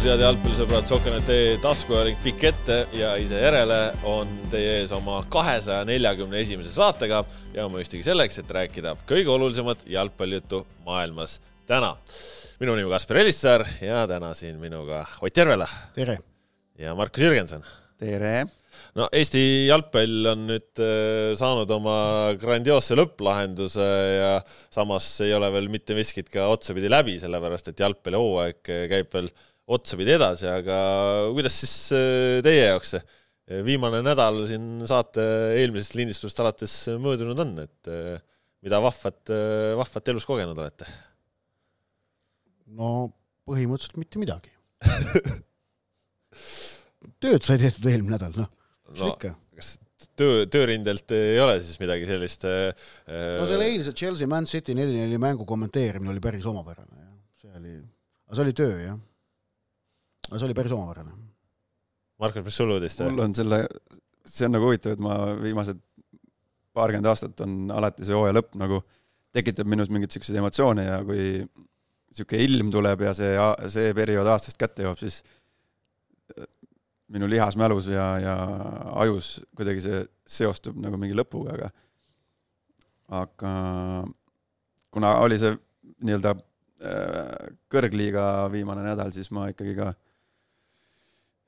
tervitus, head jalgpallisõbrad, Soker.ee taskuajaling pikk ette ja ise järele on teie ees oma kahesaja neljakümne esimese saatega ja mõistagi selleks, et rääkida kõige olulisemat jalgpallijuttu maailmas täna. minu nimi Kaspar Elissaar ja täna siin minuga Ott Järvela. tere! ja Markus Jürgenson. tere! no Eesti jalgpall on nüüd äh, saanud oma grandioosse lõpplahenduse ja samas ei ole veel mitte miskit ka otsapidi läbi, sellepärast et jalgpallihooaeg käib veel otsapidi edasi, aga kuidas siis äh, teie jaoks see viimane nädal siin saate eelmisest lindistusest alates möödunud on, et äh, mida vahvat, vahvat elus kogenud olete? no põhimõtteliselt mitte midagi tööd sai tehtud eelmine nädal, noh no kas töö, töörindelt ei ole siis midagi sellist äh, no selle eilse Chelsea Man City neli-neli mängu kommenteerimine oli päris omapärane, jah. see oli, aga see oli töö, jah. Aga see oli päris omapärane. Markus, mis sul uudist? mul on selle, see on nagu huvitav, et ma viimased paarkümmend aastat on alati see hooaja lõpp nagu tekitab minus mingeid niisuguseid emotsioone ja kui niisugune ilm tuleb ja see, see periood aastast kätte jõuab, siis minu lihasmälus ja, ja ajus kuidagi see seostub nagu mingi lõpuga, aga aga kuna oli see nii-öelda äh, kõrgliiga viimane nädal, siis ma ikkagi ka äh,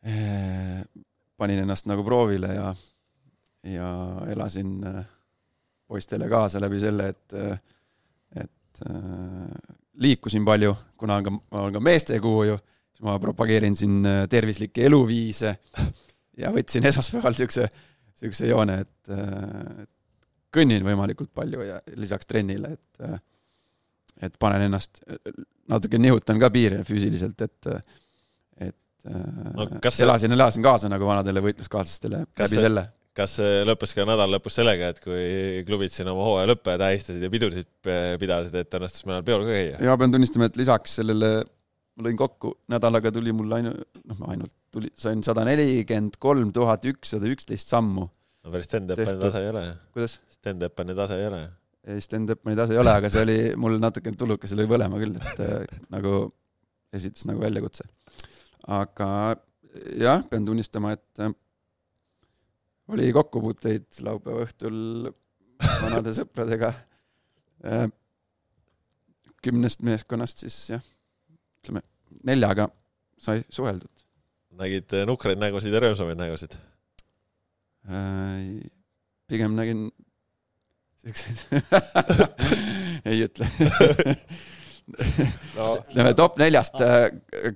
panin ennast nagu proovile ja, ja elasin äh, poistele kaasa läbi selle, et, et liikusin palju, kuna on ka, ma olen ka meestekuu ju ma propageerin siin äh, tervislikke eluviise ja võtsin esmaspäeval niisuguse, niisuguse joone, et, äh, kõnnin võimalikult palju ja lisaks trennile, et äh, et panen ennast, natuke nihutan ka piire füüsiliselt, et no, kas elasin, elasin kaasa nagu vanadele võitluskaaslastele läbi see, selle. kas see lõppes ka nädala lõpus sellega, et kui klubid siin oma hooaja lõppe tähistasid ja pidusid pidasid, et õnnestus mõnel peol ka käia? jaa, pean tunnistama, et lisaks sellele ma lõin kokku, nädalaga tuli mul ainu-, noh, ainult tuli, sain sada nelikümmend kolm tuhat ükssada üksteist sammu. no päris stand-up'i tase ei ole ju. Stand-up'i tase ei ole ju. ei, stand-up'i tase ei ole, aga see oli mul natukene tulukas, lõi põlema küll, et äh, nagu esitas nagu väljakutse. Aga jah, pean tunnistama, et äh, oli kokkupuuteid laupäeva õhtul vanade sõpradega äh,. kümnest meeskonnast siis jah ütleme, neljaga sai suheldud. nägid äh, nukraid nägusid ja rõõmsamaid nägusid pigem nägin siukseid ei ütle no, top neljast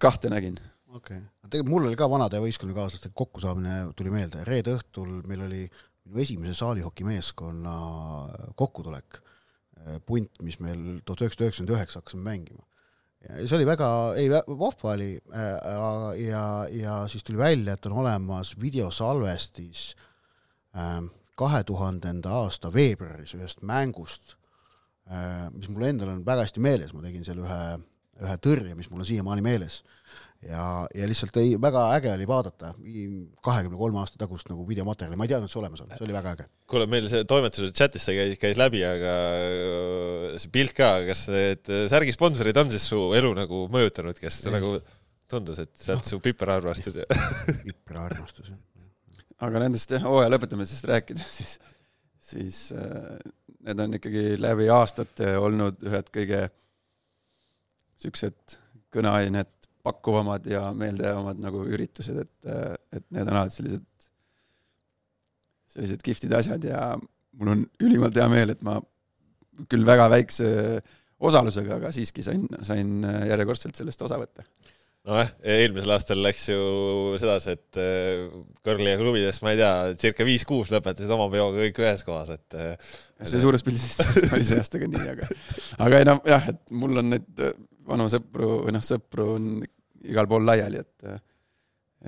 kahte nägin. Okei. Okay., tegelikult mul oli ka vanade võistkonnakaaslastega kokkusaamine, tuli meelde, reede õhtul meil oli minu esimese saalihokimeeskonna kokkutulek, äh, punt, mis meil tuhat üheksasada üheksakümmend üheksa hakkasime mängima. Ja see oli väga, ei, vahva oli äh, ja, ja siis tuli välja, et on olemas videosalvestis ähm, kahe tuhandenda aasta veebruaris ühest mängust, äh, mis mul endal on väga hästi meeles, ma tegin seal ühe, ühe tõrje, mis mul on siiamaani meeles ja, ja lihtsalt ei, väga äge oli vaadata kahekümne kolme aasta tagust nagu videomaterjali, ma ei teadnud, et see olemas on, see oli väga äge. kuule, meil see toimetuse chatis see käis, käis läbi, aga äh, see pilt ka, kas need särgi sponsorid on siis su elu nagu mõjutanud, kas see nagu tundus, et sealt no. su piperarmastus ja piperarmastus, jah. aga nendest jah, hooaja lõpetamisest rääkides, siis, siis äh, need on ikkagi läbi aastate olnud ühed kõige siuksed kõneained pakkuvamad ja meeldejäävamad nagu üritused, et, et need on alati sellised, sellised kihvtid asjad ja mul on ülimalt hea meel, et ma küll väga väikse osalusega, aga siiski sain, sain järjekordselt sellest osa võtta. nojah, eelmisel aastal läks ju sedasi, et äh, kõrgliiga klubides, ma ei tea, circa viis-kuus lõpetasid oma peoga kõik ühes kohas, et see suures pildis vist oli see aasta ka nii, aga aga ei noh, jah, et mul on neid vanu sõpru või noh, sõpru on igal pool laiali, et,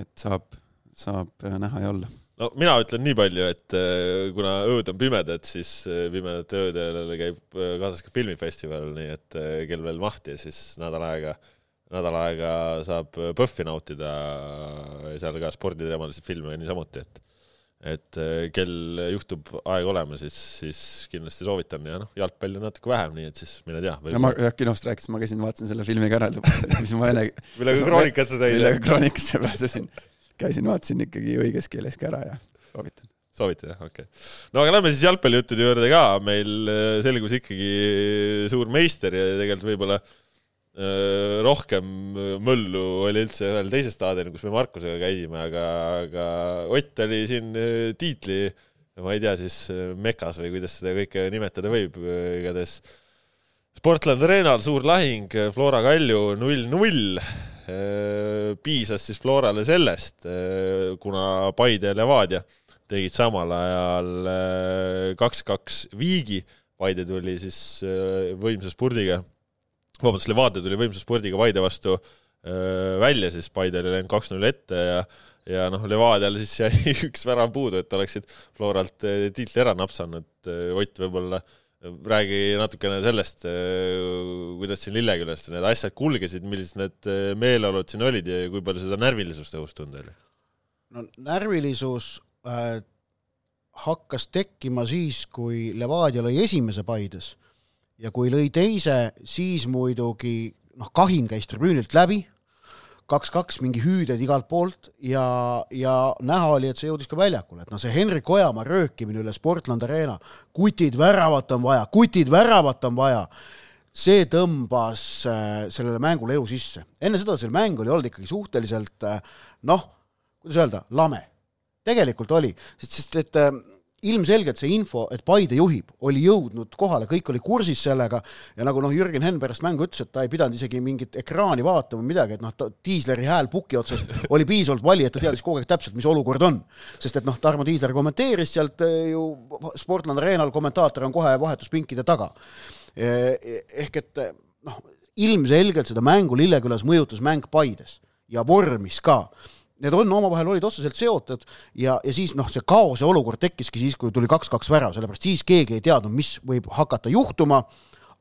et saab, saab näha ja olla. No mina ütlen nii palju, et äh, kuna ööd on pimedad, siis äh, pimedate öödel käib äh, kaasas ka filmifestival, nii et kel veel mahti, siis nädal aega, nädal aega saab PÖFFi nautida ja seal ka sporditeemalisi filme niisamuti, et et äh, kell juhtub aeg olema, siis, siis kindlasti soovitan ja noh, jalgpalli natuke vähem, nii et siis mine tea. no ma jah, kinost rääkisin, ma käisin, vaatasin selle filmi ka ära, mis ma enne millega kroonikasse tõid? millega kroonikasse pääsesin. käisin, vaatasin ikkagi õiges keeles ka ära ja soovitan. soovitad jah, okei okay.. no aga lähme siis jalgpallijuttude juurde ka, meil äh, selgus ikkagi suur meister ja tegelikult võib-olla Äh, rohkem möllu oli üldse ühel teisel staadionil, kus me Markusega käisime, aga, aga Ott oli siin äh, tiitli, ma ei tea siis äh, mekas või kuidas seda kõike nimetada võib, igatahes. Sportland Arenal suur lahing, Flora Kalju null-null. piisas siis Florale sellest, kuna Paide ja Levadia tegid samal ajal kaks-kaks viigi, Paide tuli siis võimsa spurdiga vabandust, Levadia tuli võimsa spordiga Paide vastu öö, välja, siis Paide oli läinud kaks-null ette ja ja noh, Levadial siis jäi üks värav puudu, et oleksid Floralt tiitli ära napsanud. Ott, võib-olla räägi natukene sellest, kuidas siin Lillekülas need asjad kulgesid, millised need meeleolud siin olid ja kui palju seda närvilisust õhus tunda oli? no närvilisus äh, hakkas tekkima siis, kui Levadia lõi esimese Paides ja kui lõi teise, siis muidugi noh, Kahin käis tribüünilt läbi, kaks-kaks mingi hüüded igalt poolt. Ja, ja näha oli, et see jõudis ka väljakule, et noh, see Henrik Ojamaa röökimine üle Sportland Arena, kutid väravat on vaja, kutid väravat on vaja, see tõmbas äh, sellele mängule elu sisse. enne seda see mäng oli olnud ikkagi suhteliselt äh, noh, kuidas öelda, lame. tegelikult oli, sest, sest et äh, ilmselgelt see info, et Paide juhib, oli jõudnud kohale, kõik oli kursis sellega ja nagu noh, Jürgen Henn pärast mängu ütles, et ta ei pidanud isegi mingit ekraani vaatama, midagi, et noh, Tiisleri hääl puki otsast oli piisavalt vali, et ta teadis kogu aeg täpselt, mis olukord on. sest et noh, Tarmo Tiisler kommenteeris sealt eh, ju Sportland Arenal, kommentaator on kohe vahetuspinkide taga. Eh, ehk et noh, ilmselgelt seda mängu Lillekülas mõjutas mäng Paides ja vormis ka need on omavahel olid otseselt seotud ja, ja siis noh, see kaose olukord tekkiski siis, kui tuli kaks-kaks värav, sellepärast siis keegi ei teadnud, mis võib hakata juhtuma,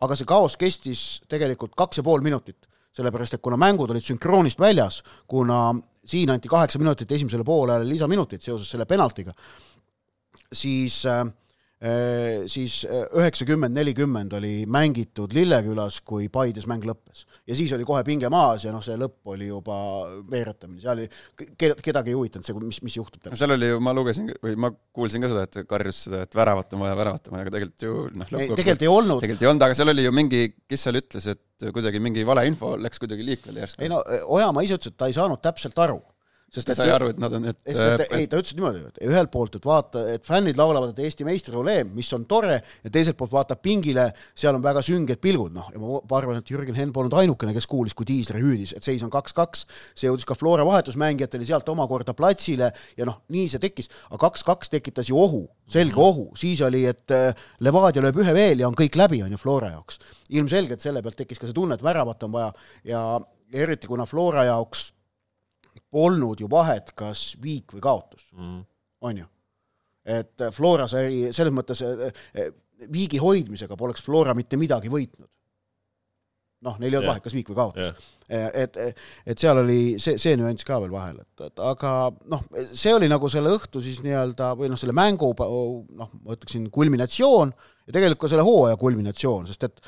aga see kaos kestis tegelikult kaks ja pool minutit, sellepärast et kuna mängud olid sünkroonist väljas, kuna siin anti kaheksa minutit esimesele poolele lisaminutit seoses selle penaltiga, siis äh, siis äh, üheksakümmend, nelikümmend oli mängitud Lillekülas, kui Paides mäng lõppes. ja siis oli kohe pinge maas ja noh, see lõpp oli juba veeretamine, seal oli, kedagi ei huvitanud see, mis, mis juhtub. seal oli ju, ma lugesin või ma kuulsin ka seda, et karjus seda, et väravat on vaja, väravat on vaja, aga tegelikult ju noh, tegelikult ei olnud. tegelikult ei olnud, aga seal oli ju mingi, kes seal ütles, et kuidagi mingi valeinfo läks kuidagi liikvele järsku. ei no Ojamaa ise ütles, et ta ei saanud täpselt aru sest ta sai aru, et nad on, et sest et ei, ta ütles niimoodi, et ühelt poolt, et vaata, et fännid laulavad, et Eesti meistrioleem, mis on tore, ja teiselt poolt vaatab pingile, seal on väga sünged pilgud, noh, ja ma arvan, et Jürgen Henn polnud ainukene, kes kuulis, kui Tiisler hüüdis, et seis on kaks-kaks, see jõudis ka Flora vahetusmängijatele, sealt omakorda platsile ja noh, nii see tekkis, aga kaks-kaks tekitas ju ohu, selge ohu, siis oli, et äh, Levadia lööb ühe veel ja on kõik läbi, on ju, Flora jaoks. ilmselgelt selle pealt tekkis ka see tunne, et väravat on vaja. Ja eriti kuna Flora jaoks polnud ju vahet, kas viik või kaotus mm., on ju. et Flora sai selles mõttes, viigi hoidmisega poleks Flora mitte midagi võitnud. noh, neil ei olnud yeah. vahet, kas viik või kaotus yeah.. et, et seal oli see, see nüanss ka veel vahel, et, et aga noh, see oli nagu selle õhtu siis nii-öelda või noh, selle mängu noh, ma ütleksin kulminatsioon ja tegelikult ka selle hooaja kulminatsioon, sest et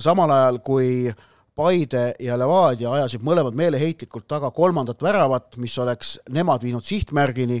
samal ajal, kui äh, Paide ja Levadia ajasid mõlemad meeleheitlikult taga kolmandat väravat, mis oleks nemad viinud sihtmärgini,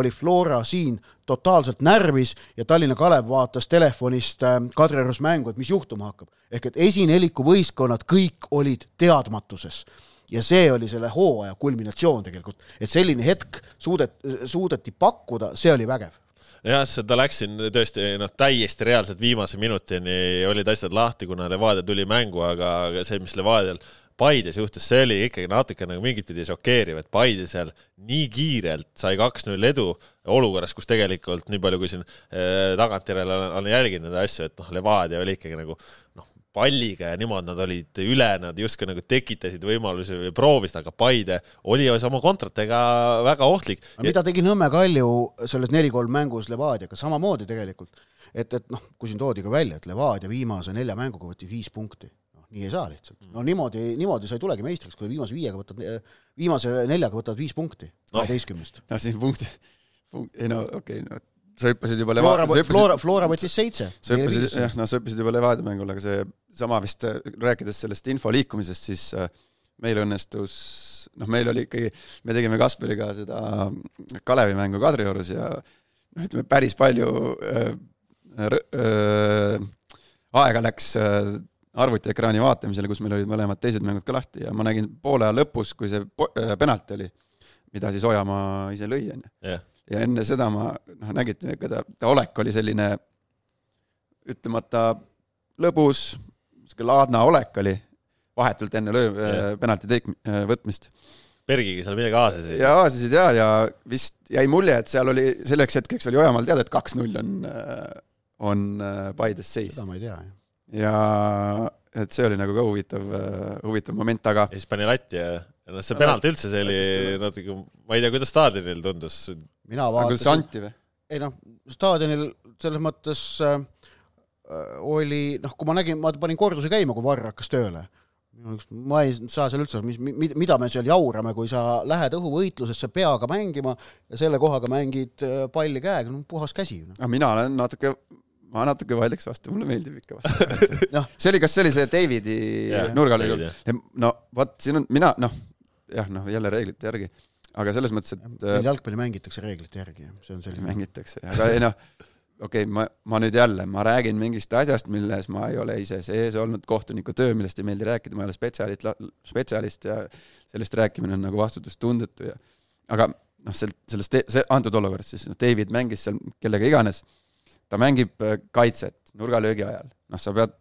oli Flora siin totaalselt närvis ja Tallinna Kalev vaatas telefonist äh, Kadriorus mängu, et mis juhtuma hakkab. ehk et esineliku võistkonnad kõik olid teadmatuses. Ja see oli selle hooaja kulminatsioon tegelikult, et selline hetk suudet-, suudeti pakkuda, see oli vägev jah, seda läksin tõesti noh, täiesti reaalselt viimase minutini olid asjad lahti, kuna Levadia tuli mängu, aga, aga see, mis Levadial Paides juhtus, see oli ikkagi natuke nagu mingit pidi šokeeriv, et Paide seal nii kiirelt sai kaks-null edu olukorras, kus tegelikult nii palju, kui siin eh, tagantjärele olen jälginud neid asju, et noh, Levadia oli ikkagi nagu noh, palliga ja niimoodi nad olid üle, nad justkui nagu tekitasid võimalusi või proovisid, aga Paide oli oma kontratega väga ohtlik. mida tegi Nõmme Kalju selles neli-kolm mängus Levadiaga, samamoodi tegelikult. et, et noh, kui siin toodi ka välja, et Levadia viimase nelja mänguga võttis viis punkti. noh, nii ei saa lihtsalt. no niimoodi, niimoodi sa ei tulegi meistriks, kui viimase viiega võtad, viimase neljaga võtad viis punkti kaheteistkümnest no.. no siin punkti ei no okei okay, no sa hüppasid juba Flora Leva-, sa, Flora, Flora võttis seitse. sa hüppasid, jah, no sa hüppasid juba Levadia mängul, aga see sama vist, rääkides sellest info liikumisest, siis äh, meil õnnestus, noh, meil oli ikkagi, me tegime Kaspariga seda Kalevi mängu Kadriorus ja noh, ütleme päris palju äh, äh, aega läks äh, arvutiekraani vaatamisele, kus meil olid mõlemad teised mängud ka lahti ja ma nägin poole aja lõpus, kui see äh, penalti oli, mida siis Ojamaa ise lõi, onju ja enne seda ma noh, nägite, ega ta, ta olek oli selline ütlemata lõbus, sihuke laadna olek oli vahetult enne löö- Jah. penalti teik-, võtmist. Bergiga seal midagi aasasid. ja aasisid ja, ja vist jäi mulje, et seal oli, selleks hetkeks oli Ojamaal teada, et kaks-null on, on äh, Paides seis seda ma ei tea, jah. ja et see oli nagu ka huvitav, huvitav moment, aga ja siis pani latti ja ja noh, see penalt üldse, see oli natuke, ma ei tea, kuidas staadionil tundus. Mina vaatasin, anti või? ei noh, staadionil selles mõttes äh, oli noh, kui ma nägin, ma panin korduse käima, kui Varr hakkas tööle. ma ei saa seal üldse, mis, mida me seal jaurame, kui sa lähed õhuvõitlusesse peaga mängima ja selle kohaga mängid äh, palli käega, no puhas käsi no.. aga mina olen natuke, ma natuke vaidleks vastu, mulle meeldib ikka vastu Jah. see oli, kas see oli see Davidi David, jah.? no vot, siin on, mina noh, jah, noh jälle reeglite järgi, aga selles mõttes, et meil äh, jalgpalli mängitakse reeglite järgi, see on selline. mängitakse, aga ei noh, okei okay,, ma, ma nüüd jälle, ma räägin mingist asjast, milles ma ei ole ise sees olnud, kohtuniku töö, millest ei meeldi rääkida, ma ei ole spetsialist, spetsialist ja sellest rääkimine on nagu vastutustundetu ja aga noh, sel-, selles, see antud olukorras siis, noh, David mängis seal kellega iganes, ta mängib äh, kaitset nurgalöögi ajal, noh, sa pead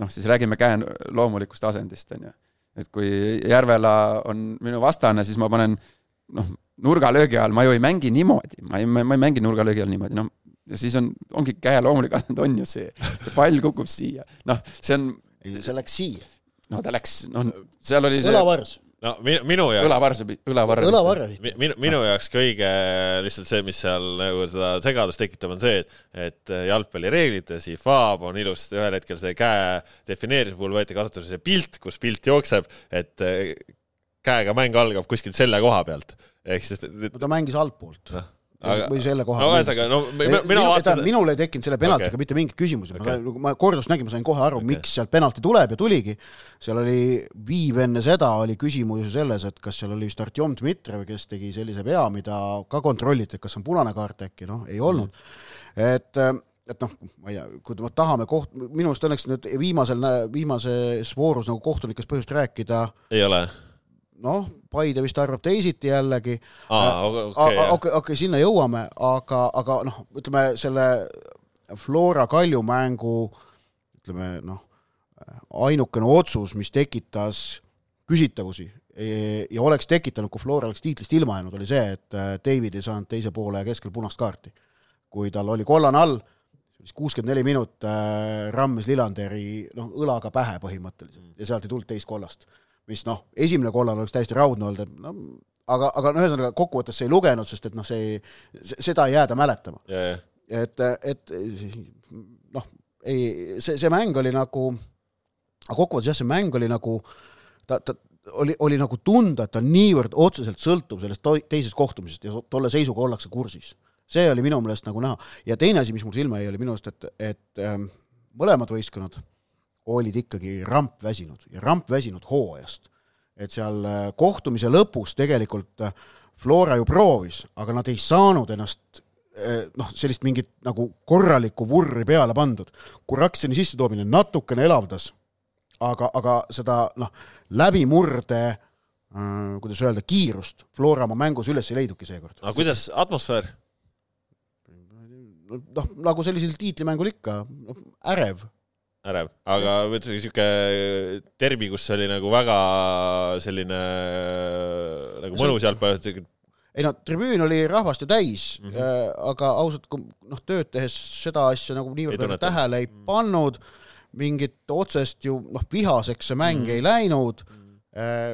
noh, siis räägime käe loomulikust asendist, on ju. et kui Järvela on minu vastane, siis ma panen noh, nurgalöögi ajal ma ju ei mängi niimoodi, ma ei, ma ei mängi nurgalöögi ajal niimoodi, noh, ja siis on, ongi käe loomulik asend on ju see, see pall kukub siia, noh, see on, ei, see läks siia, no ta läks, noh, seal oli see õlavars, no minu, minu jaoks, õlavarr, õlavarr. õlavarr. minu, minu jaoks kõige lihtsalt see, mis seal nagu seda segadust tekitab, on see, et, et jalgpallireeglites IFAB on ilusti ühel hetkel see käe defineerimise puhul võeti kasutusele see pilt, kus pilt jookseb, et käega mäng algab kuskilt selle koha pealt. ehk siis no ta mängis altpoolt noh, või või selle koha no ühesõnaga, no mina, mina vaatan, minul ei tekkinud selle penaltiga okay. mitte mingeid küsimusi okay., ma kordust nägin, ma sain kohe aru okay., miks sealt penalti tuleb ja tuligi. seal oli viiv enne seda oli küsimus ju selles, et kas seal oli vist Artjom Dmitrijev, kes tegi sellise vea, mida ka kontrolliti, et kas on punane kaart äkki, noh, ei olnud et et noh, ma ei tea, kui me tahame koht-, minu arust õnneks nüüd viimasel, viimases voorus nagu kohtunikest põhjust rääkida, ei ole. noh, Paide vist arvab teisiti jällegi aa, okei, okei, jah. okei, okei, sinna jõuame, aga, aga noh, ütleme selle Flora Kalju mängu ütleme noh, ainukene otsus, mis tekitas küsitavusi e- ja oleks tekitanud, kui Flora oleks tiitlist ilma jäänud, oli see, et äh, David ei saanud teise poole keskel punast kaarti. kui tal oli kollane all, siis kuuskümmend neli minut äh, rammis Lillanderi noh, õlaga pähe põhimõtteliselt ja sealt ei tulnud teist kollast mis noh, esimene kollane oleks täiesti raudne olnud, et no aga, aga no ühesõnaga kokkuvõttes see ei lugenud, sest et noh, see ei, seda ei jääda mäletama. et, et noh, ei, see, see mäng oli nagu, aga kokkuvõttes jah, see mäng oli nagu, ta, ta oli, oli nagu tunda, et ta niivõrd otseselt sõltub sellest teisest kohtumisest ja tolle seisuga ollakse kursis. see oli minu meelest nagu näha. ja teine asi, mis mul silma jäi, oli minu arust, et, et ähm, mõlemad võistkonnad olid ikkagi rampväsinud ja rampväsinud hooajast. et seal äh, kohtumise lõpus tegelikult äh, Flora ju proovis, aga nad ei saanud ennast äh, noh, sellist mingit nagu korralikku vurri peale pandud. Kurakseni sissetoomine natukene elavdas, aga, aga seda noh, läbimurde kuidas öelda, kiirust Flora oma mängus üles ei leidnudki seekord. aga kuidas atmosfäär? noh, nagu sellisel tiitlimängul ikka, noh, ärev ärev, aga ütleme sihuke derbi, kus oli nagu väga selline nagu mõnus jalgpall, ei no tribüün oli rahvast ju täis mm, Mhm. -hmm. aga ausalt, kui noh, tööd tehes seda asja nagu Ei niivõrd tunnetanud. tähele ei pannud, mingit otsest ju noh, vihaseks see mäng Mhm. mm. ei läinud,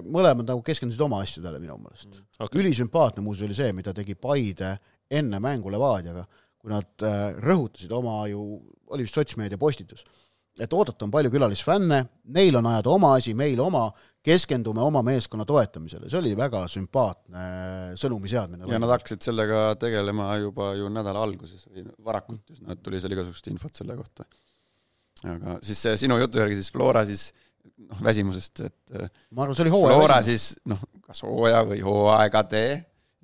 mõlemad nagu keskendusid oma asjadele minu meelest mm.. okay.. ülisümpaatne muuseas oli see, mida tegi Paide enne mängu Levadiaga, kui nad äh, rõhutasid oma ju, oli vist sotsmeedia postitus, et oodata on palju külalisfänne, neil on ajada oma asi, meil oma, keskendume oma meeskonna toetamisele, see oli väga sümpaatne sõnumi seadmine. ja nad hakkasid sellega tegelema juba ju nädala alguses või varakult üsna, et tuli seal igasugust infot selle kohta. aga siis sinu jutu järgi siis Flora siis noh, väsimusest, et ma arvan, see oli hooaja Flora väsimus. siis noh, kas hooaja või hooaegade,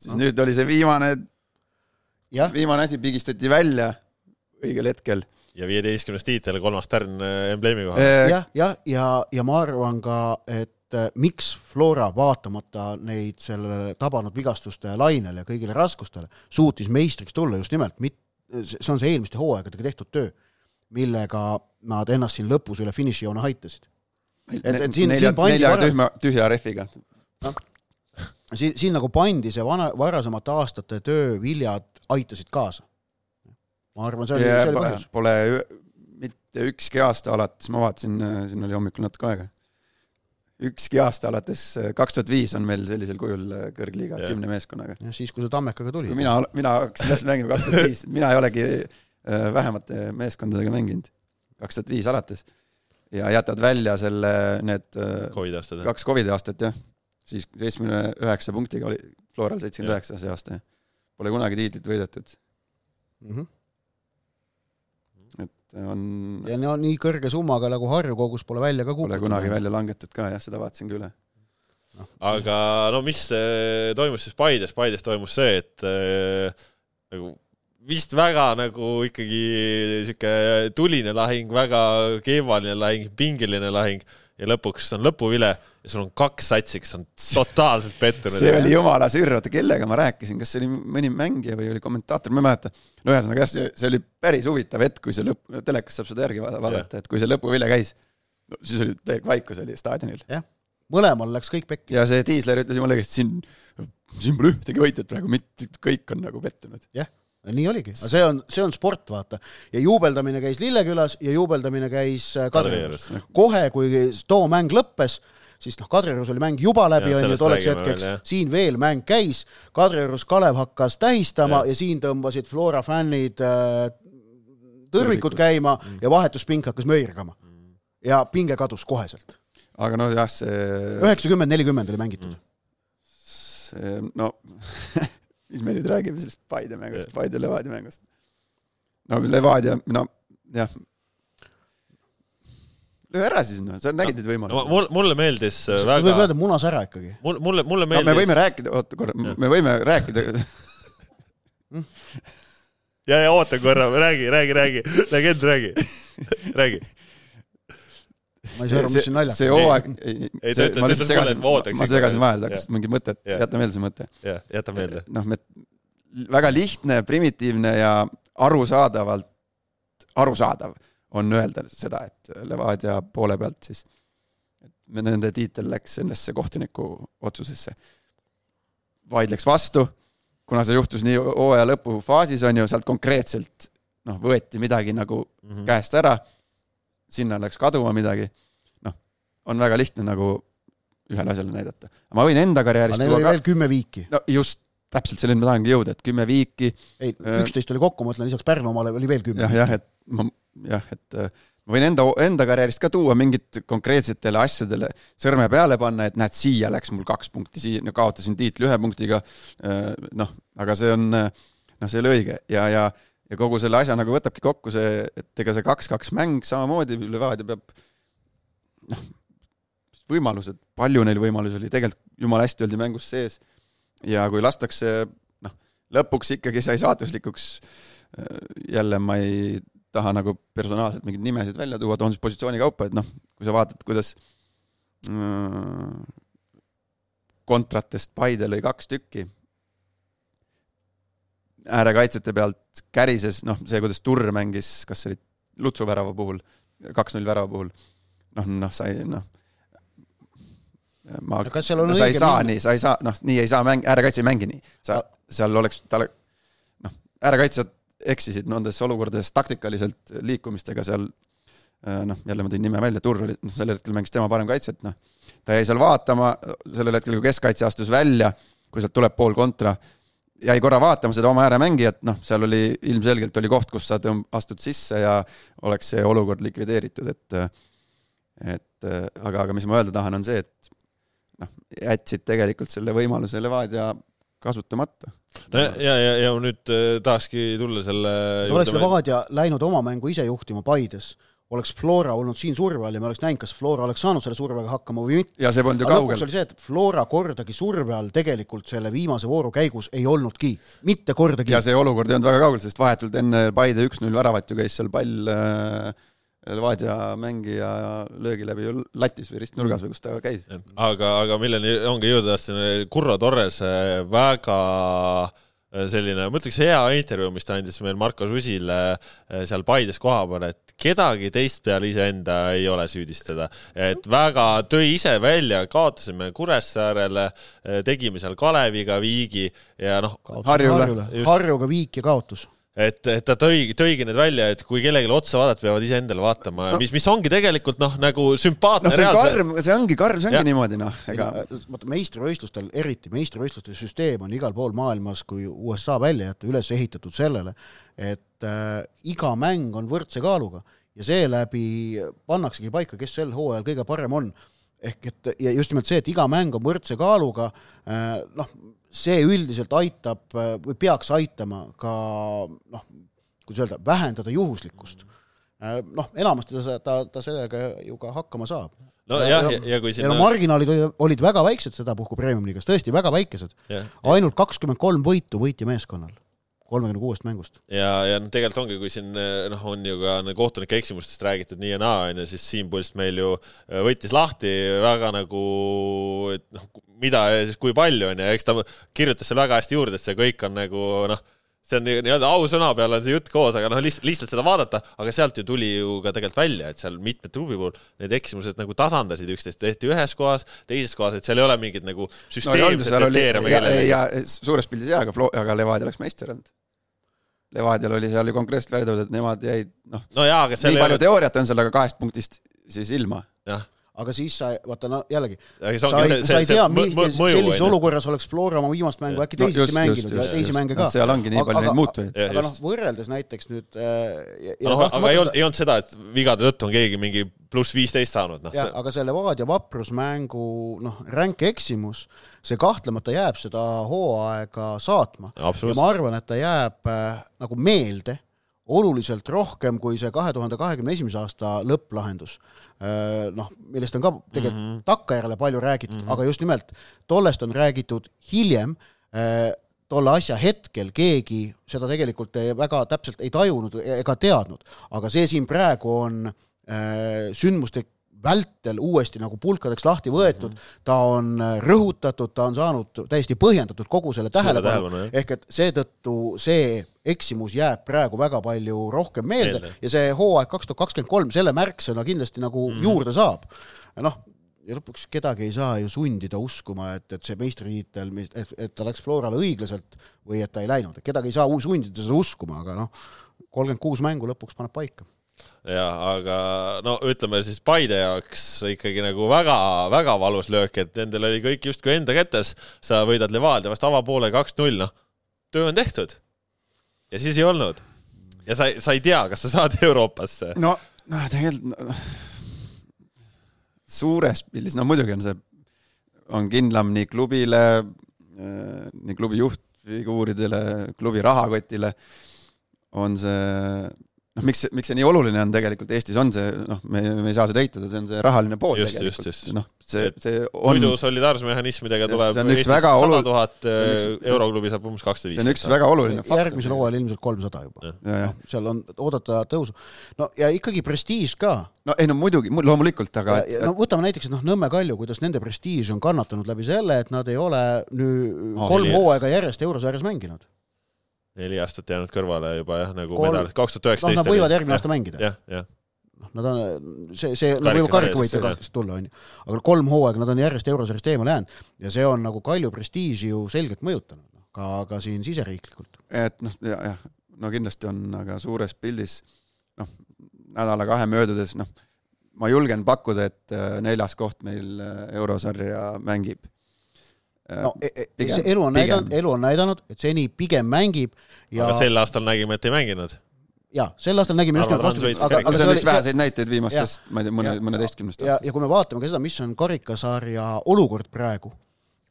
siis no. nüüd oli see viimane, viimane asi pigistati välja õigel hetkel ja viieteistkümnes tiitel, kolmas tärn äh, embleemi kohal. jah, jah, ja, ja, ja ma arvan ka, et äh, miks Flora, vaatamata neid sellele tabanud vigastuste lainele ja kõigile raskustele, suutis meistriks tulla just nimelt, mit-, see on see eelmiste hooaegadega tehtud töö, millega nad ennast siin lõpus üle finišijoone aitasid. et, et siin, siin pandi nelja tühma, tühja rehviga no,. siin, siin nagu pandi see vana, varasemate aastate töö viljad aitasid kaasa ma arvan, see oli, see oli põhjus. Pole mitte ükski aasta alates, ma vaatasin, siin oli hommikul natuke aega, ükski aasta alates, kaks tuhat viis on meil sellisel kujul kõrgliiga yeah. kümne meeskonnaga. jah, siis, kui sa Tammekaga tulid. mina, mina hakkasin täpselt mängima kaks tuhat viis, mina ei olegi äh, vähemate meeskondadega mänginud, kaks tuhat viis alates. ja jätad välja selle, need äh, COVID aastad, kaks Covidi aastat, jah. siis seitsmekümne üheksa punktiga oli Floral seitsekümmend üheksa see aasta, jah. Pole kunagi tiitlit võidetud mm. -hmm on ja no nii kõrge summaga nagu Harju kogus pole välja ka kukutud. Pole kunagi välja langetud ka jah, seda vaatasin ka üle. No.. aga no mis äh, toimus siis Paides, Paides toimus see, et äh, nagu vist väga nagu ikkagi sihuke tuline lahing, väga keevaline lahing, pingeline lahing ja lõpuks on lõpuvile ja sul on kaks satsi, kes on totaalselt pettunud. see oli jumala sürr, oota kellega ma rääkisin, kas see oli mõni mängija või oli kommentaator, ma ei mäleta. no ühesõnaga jah, see, see oli päris huvitav hetk, kui see lõpp, telekas saab seda järgi vaadata, et kui see lõpuvile käis, no siis oli täielik vaikus oli staadionil. jah, mõlemal läks kõik pekki. ja see diisler ütles jumala õigesti, siin, siin pole ühtegi võitjat praegu, mitte kõik on nagu pettunud. jah nii oligi, aga see on, see on sport, vaata. ja juubeldamine käis Lillekülas ja juubeldamine käis äh, Kadriorus. kohe, kui too mäng lõppes, siis noh, Kadriorus oli mäng juba läbi, on ju, tolleks hetkeks, siin veel mäng käis, Kadriorus Kalev hakkas tähistama ja, ja siin tõmbasid Flora fännid äh, tõrvikud käima mm. ja vahetuspink hakkas möirgama. ja pinge kadus koheselt. aga noh, jah, see üheksakümmend, nelikümmend oli mängitud mm.. see, no mis me nüüd räägime sellest Paide mängust, Paide Levadia mängust? no Levadia, no jah. Löö ära siis noh, sa nägid no, neid võimalusi no,. mul, mulle meeldis S väga. võib öelda, munas ära ikkagi. mul, mulle, mulle meeldis no,. me võime rääkida, oota korra, me võime rääkida ja, ja oota korra, räägi, räägi, räägi, legend, räägi, räägi ma ei saa aru, mis siin naljakas see hooaeg, ei, see, ma lihtsalt segasin, ma segasin vahele, hakkas mingi mõte, et jäta meelde see mõte. jah, jäta meelde. noh, me, väga lihtne, primitiivne ja arusaadavalt, arusaadav on öelda seda, et Levadia poole pealt siis, et nende tiitel läks sellesse kohtuniku otsusesse. vaidleks vastu, kuna see juhtus nii hooaja lõpufaasis, on ju, sealt konkreetselt noh, võeti midagi nagu mm -hmm. käest ära sinna läks kaduma midagi, noh, on väga lihtne nagu ühele asjale näidata. ma võin enda karjäärist neil oli ka... veel kümme viiki. no just, täpselt selleni ma tahangi jõuda, et kümme viiki. ei, üksteist oli kokku, ma ütlen, lisaks Pärnu omale oli veel kümme. jah, jah, et ma, jah, et äh, ma võin enda, enda karjäärist ka tuua mingit konkreetsetele asjadele sõrme peale panna, et näed, siia läks mul kaks punkti, siia no, kaotasin tiitli ühe punktiga, äh, noh, aga see on, äh, noh, see ei ole õige. Ja, ja ja kogu selle asja nagu võtabki kokku see, et ega see kaks-kaks mäng samamoodi, Levadia peab noh, võimalused, palju neil võimalusi oli, tegelikult jumala hästi oldi mängus sees. Ja kui lastakse noh, lõpuks ikkagi sai saatuslikuks, jälle ma ei taha nagu personaalselt mingeid nimesid välja tuua, toon siis positsiooni kaupa, et noh, kui sa vaatad, kuidas äh, kontratest Paide lõi kaks tükki äärekaitsjate pealt kärises, noh, see, kuidas Turr mängis, kas see oli Lutsu värava puhul, kaks-null värava puhul, noh, noh, sa ei, noh, ma, no, sa ei saa nii, sa ei saa, noh, nii ei saa mäng, äärekaitse ei mängi nii. sa, seal oleks, tal, noh, äärekaitsjad eksisid nendes olukordades taktikaliselt liikumistega seal noh, jälle ma tõin nime välja, Turr oli, noh, sellel hetkel mängis tema parem kaitset, noh. ta jäi seal vaatama, sellel hetkel, kui keskkaitse astus välja, kui sealt tuleb pool kontra, jäi korra vaatama seda oma ääremängijat, noh, seal oli ilmselgelt oli koht, kus sa tõmb-, astud sisse ja oleks see olukord likvideeritud, et et aga, aga mis ma öelda tahan, on see, et noh, jätsid tegelikult selle võimaluse Levadia kasutamata. no ja, ja, ja, ja nüüd äh, tahakski tulla selle oleks Levadia läinud oma mängu ise juhtima Paides oleks Flora olnud siin surve all ja me oleks näinud, kas Flora oleks saanud selle survega hakkama või mitte. ja see polnud ju kaugel. lõpuks oli see, et Flora kordagi surve all tegelikult selle viimase vooru käigus ei olnudki, mitte kordagi. ja see olukord ei olnud väga kaugel, sest vahetult enne Paide üks-null väravat ju käis seal pall äh, Levadia mängija löögi läbi ju latis või ristnurgas või kus ta käis. aga, aga milleni ongi jõuda tahtsin, Kurro Torres väga äh, Äh, selline, ma ütleks, hea intervjuu, mis ta andis meil Marko Susile äh, seal Paides koha peal, et kedagi teist peale iseenda ei ole süüdistada. et väga tõi ise välja, kaotasime Kuressaarele, äh, tegime seal Kaleviga viigi ja noh. Harjule, Harjuga viik ja kaotus et, et ta tõi, tõigi need välja, et kui kellelegi otsa vaadata, peavad iseendale vaatama no., mis, mis ongi tegelikult noh, nagu sümpaatne no, see on karm, see ongi karm, see ongi ja. niimoodi noh, ega vaata meistrivõistlustel, eriti meistrivõistluste süsteem on igal pool maailmas, kui USA välja jätta, üles ehitatud sellele, et äh, iga mäng on võrdse kaaluga ja seeläbi pannaksegi paika, kes sel hooajal kõige parem on ehk et ja just nimelt see, et iga mäng on võrdse kaaluga, äh, noh, see üldiselt aitab või peaks aitama ka noh, kuidas öelda, vähendada juhuslikkust. Noh, enamasti ta, ta, ta sellega ju ka hakkama saab. no ja, ja, kui sinna ja no marginaalid olid, väga väiksed sedapuhku Premium-liigas, tõesti väga väikesed. ainult kakskümmend kolm võitu võitja meeskonnal kolmekümne kuuest mängust. ja, ja noh, tegelikult ongi, kui siin noh, on ju ka kohtunike eksimustest räägitud nii ja naa, on ju, siis Siim Pulst meil ju äh, võttis lahti väga nagu, et noh, mida ja siis kui palju on ju, eks ta kirjutas seal väga hästi juurde, et see kõik on nagu noh, see on nii-öelda ausõna peal on see jutt koos, aga noh, lihtsalt, lihtsalt seda vaadata, aga sealt ju tuli ju ka tegelikult välja, et seal mitme klubi puhul need eksimused nagu tasandasid üksteist, tehti ühes kohas, teises kohas, et seal ei ole mingit nagu süsteemset no, kriteeriumi kellelegi. ja suures pildis jaa, aga Flo-, aga Levadia oleks meister olnud. Levadial oli seal ju konkreetselt välja toodud, et nemad jäid noh no, nii palju ole... teooriat on seal, aga kahest punktist siis ilma. jah aga siis sa, vaata no jällegi, sa ei, sa ei tea, sellises olukorras oleks Flora oma viimast mängu äkki teisiti just, mänginud just, just, ja teisi mänge ka no,. seal ongi nii palju neid muutujaid. aga noh, võrreldes näiteks nüüd äh, no, aga ei olnud, ei olnud seda, et vigade tõttu on keegi mingi pluss viisteist saanud, noh. aga see Levadia vaprusmängu noh, ränk eksimus, see kahtlemata jääb seda hooaega saatma. ja ma arvan, et ta jääb äh, nagu meelde oluliselt rohkem kui see kahe tuhande kahekümne esimese aasta lõpplahendus Äh, noh, millest on ka tegelikult mm -hmm. takkajärele palju räägitud mm, -hmm. aga just nimelt tollest on räägitud hiljem, äh, tolle asja hetkel keegi seda tegelikult väga täpselt ei tajunud ega teadnud, aga see siin praegu on äh, sündmuste vältel uuesti nagu pulkadeks lahti võetud mm, -hmm. ta on rõhutatud, ta on saanud täiesti põhjendatud kogu selle tähelepanu, ehk et seetõttu see eksimus jääb praegu väga palju rohkem meelde, meelde. ja see hooaeg kaks tuhat kakskümmend kolm selle märksõna kindlasti nagu mm -hmm. juurde saab. noh, ja lõpuks kedagi ei saa ju sundida uskuma, et, et see meistritiitel, et, et ta läks Florale õiglaselt või et ta ei läinud, kedagi ei saa sundida seda uskuma, aga noh, kolmkümmend kuus mängu lõpuks paneb paika jah, aga no ütleme siis Paide jaoks ikkagi nagu väga-väga valus löök, et nendel oli kõik justkui enda kätes. sa võidad Levadia vast avapoole kaks-null, noh, töö on tehtud. ja siis ei olnud. ja sa, sa ei tea, kas sa saad Euroopasse. no, noh, tegelikult no, suures pildis, no muidugi on see, on kindlam nii klubile, nii klubi juhtfiguuridele, klubi rahakotile, on see noh, miks, miks see nii oluline on tegelikult Eestis, on see, noh, me, me ei saa seda eitada, see on see rahaline pool just, tegelikult. noh, see, see on muidu solidaarsusmehhanismidega tuleb Eestis sada tuhat äh, euroklubi saab umbes kakssada viiskümmend. see on üks väga oluline faktor. järgmisel hooajal ilmselt kolmsada juba. No, seal on oodata tõusu. no ja ikkagi prestiiž ka. no ei no muidugi, loomulikult, aga et, no võtame näiteks, et noh, Nõmme Kalju, kuidas nende prestiiž on kannatanud läbi selle, et nad ei ole nüüd kolm hooaega järjest eurosarjas mänginud neli aastat jäänud kõrvale juba jah, nagu Kol... medalid, kaks tuhat üheksateist. noh, nad võivad järgmine aasta mängida. jah, jah. noh, nad on, see, see, nad võivad karikavõitjaks tulla, on ju. aga kolm hooaega nad on järjest eurosarjast eemale jäänud ja see on nagu Kalju prestiiži ju selgelt mõjutanud, noh, ka, ka siin siseriiklikult. et noh, jah, jah, no kindlasti on, aga suures pildis noh, nädala-kahe möödudes, noh, ma julgen pakkuda, et äh, neljas koht meil äh, eurosarja mängib no e- e- pigem- elu on näidanud, elu on näidanud, et seni pigem mängib ja aga sel aastal nägime, et ei mänginud. ja sel aastal nägime just nimelt Trans võitis vastu, aga, aga see on üks väheseid näiteid viimastest, ma ei tea, mõne, Ja- mõneteistkümnest ja, ja kui me vaatame ka seda, mis on karikasarja olukord praegu,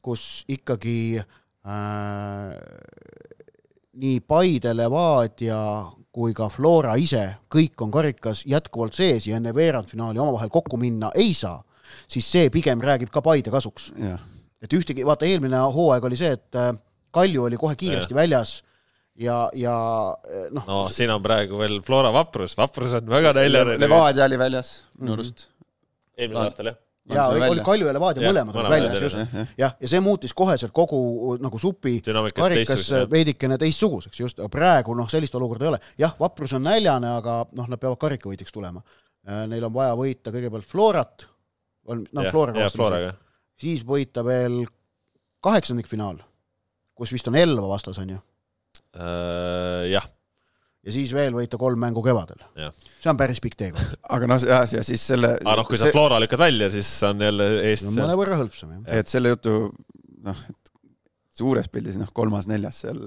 kus ikkagi äh, nii Paide, Levadia kui ka Flora ise, kõik on karikas jätkuvalt sees ja enne veerandfinaali omavahel kokku minna ei saa, siis see pigem räägib ka Paide kasuks. jah, et ühtegi, vaata eelmine hooaeg oli see, et äh, Kalju oli kohe kiiresti ja. väljas ja, ja äh, noh no siin on praegu veel Flora Vaprus, Vaprus on väga näljane. Levadia oli väljas minu arust. eelmisel aastal jah. ja see oli, välja? Kalju ja Levadia mõlemad olid väljas just jah, jah, ja see muutis koheselt kogu nagu supi karikas veidikene teistsuguseks just, aga praegu noh, sellist olukorda ei ole. jah, Vaprus on näljane, aga noh, nad peavad karikavõitjaks tulema. Neil on vaja võita kõigepealt Florat, on noh, Floraga. Siis võita veel kaheksandikfinaal, kus vist on Elva vastas, on ju, Äh, jah, ja siis veel võita kolm mängu kevadel. See on päris pikk teekond, aga noh, ja, ja siis selle aga noh, kui sa Flora lükkad välja, siis on jälle eest see. mõnevõrra hõlpsam jah. et selle jutu noh, et suures pildis noh, kolmas-neljas seal,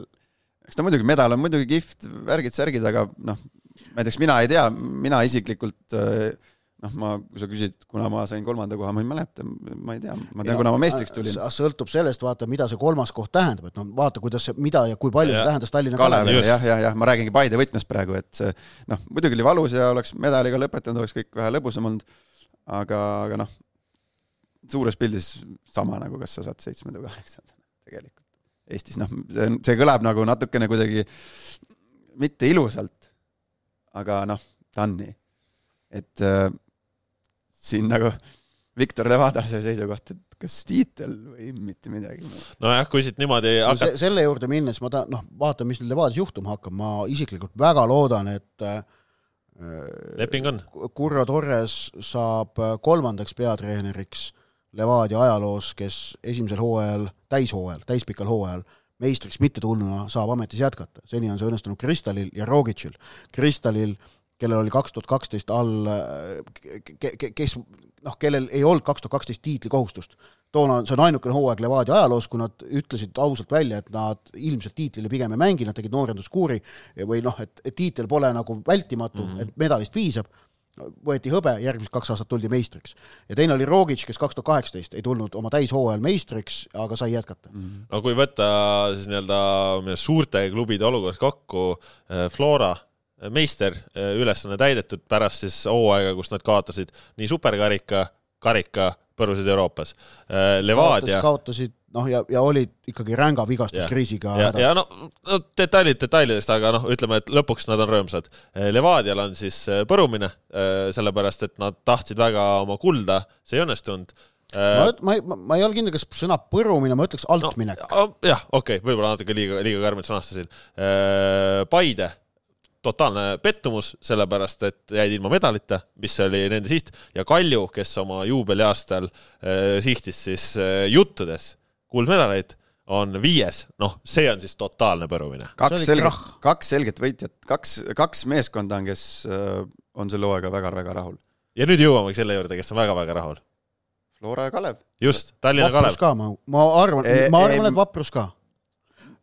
eks ta muidugi, medal on muidugi kihvt, värgid-särgid, aga noh, näiteks mina ei tea, mina isiklikult äh, noh, ma, kui sa küsid, kuna ma sain kolmanda koha, ma ei mäleta, ma ei tea, ma tean, kuna ma meistriks tulin. sõltub sellest, vaata, mida see kolmas koht tähendab, et noh, vaata, kuidas see, mida ja kui palju Ja. see tähendas Tallinna Kalevile, Just. jah, jah, jah, ma räägingi Paide võtmes praegu, et see noh, muidugi oli valus ja oleks medaliga lõpetanud, oleks kõik vähe lõbusam olnud, aga, aga noh, suures pildis sama nagu, kas sa saad seitsmenda või kaheksanda tegelikult. Eestis noh, see on, see kõlab nagu natukene kuidagi mitte ilusalt, aga noh, ta on nii. et äh, siin nagu Viktor Levada see seisukoht, et kas tiitel või mitte midagi nojah, kui siit niimoodi no hakkab se-, selle juurde minnes ma tahan, noh, vaatame, mis nüüd Levadias juhtuma hakkab, ma isiklikult väga loodan, et äh, leping on. Curro Torres saab äh, kolmandaks peatreeneriks Levadia ajaloos, kes esimesel hooajal, täishooajal, täispikal hooajal meistriks mitte tulnuna saab ametis jätkata. seni on see õnnestunud Kristalil ja Rogicil. Kristalil, kellel oli kaks tuhat kaksteist all, kes noh, kellel ei olnud kaks tuhat kaksteist tiitlikohustust. toona see on ainukene hooaeg Levadia ajaloos, kui nad ütlesid ausalt välja, et nad ilmselt tiitlile pigem ei mängi, nad tegid noorenduskuuri või noh, et, et tiitel pole nagu vältimatu mm, -hmm. et medalist piisab võeti hõbe, järgmised kaks aastat tuldi meistriks. ja teine oli Rogic, kes kaks tuhat kaheksateist ei tulnud oma täishooajal meistriks, aga sai jätkata mm.. no kui võtta siis nii-öelda suurte klubide olukord kokku, Flora meister, ülesanne täidetud pärast siis hooaega, kus nad kaotasid nii superkarika, karika, põrusid Euroopas. Levadia kaotasid noh, ja, ja olid ikkagi ränga vigastuskriisiga ja, ja no, no detailid detailidest, aga noh, ütleme, et lõpuks nad on rõõmsad. Levadial on siis äh, põrumine, sellepärast et nad tahtsid väga oma kulda, see ei õnnestunud. ma, ma ei, ma ei ole kindel, kas sõna põrumine, ma ütleks altminek no,. jah, okei okay,, võib-olla natuke liiga, liiga karmilt sõnastasin. Paide, totaalne pettumus, sellepärast et jäid ilma medalita, mis oli nende siht ja Kalju, kes oma juubeliaastal äh, sihtis siis äh, juttudes kuldmedaleid, on viies, noh, see on siis totaalne põrumine. kaks selget kaks selget võitjat, kaks, kaks meeskonda on, kes äh, on selle hooaega väga-väga rahul. ja nüüd jõuamegi selle juurde, kes on väga-väga rahul. Flora ja Kalev. just, Tallinna Vaprus Kalev. ka, ma, ma arvan ma eh, arvan, et Vaprus ka.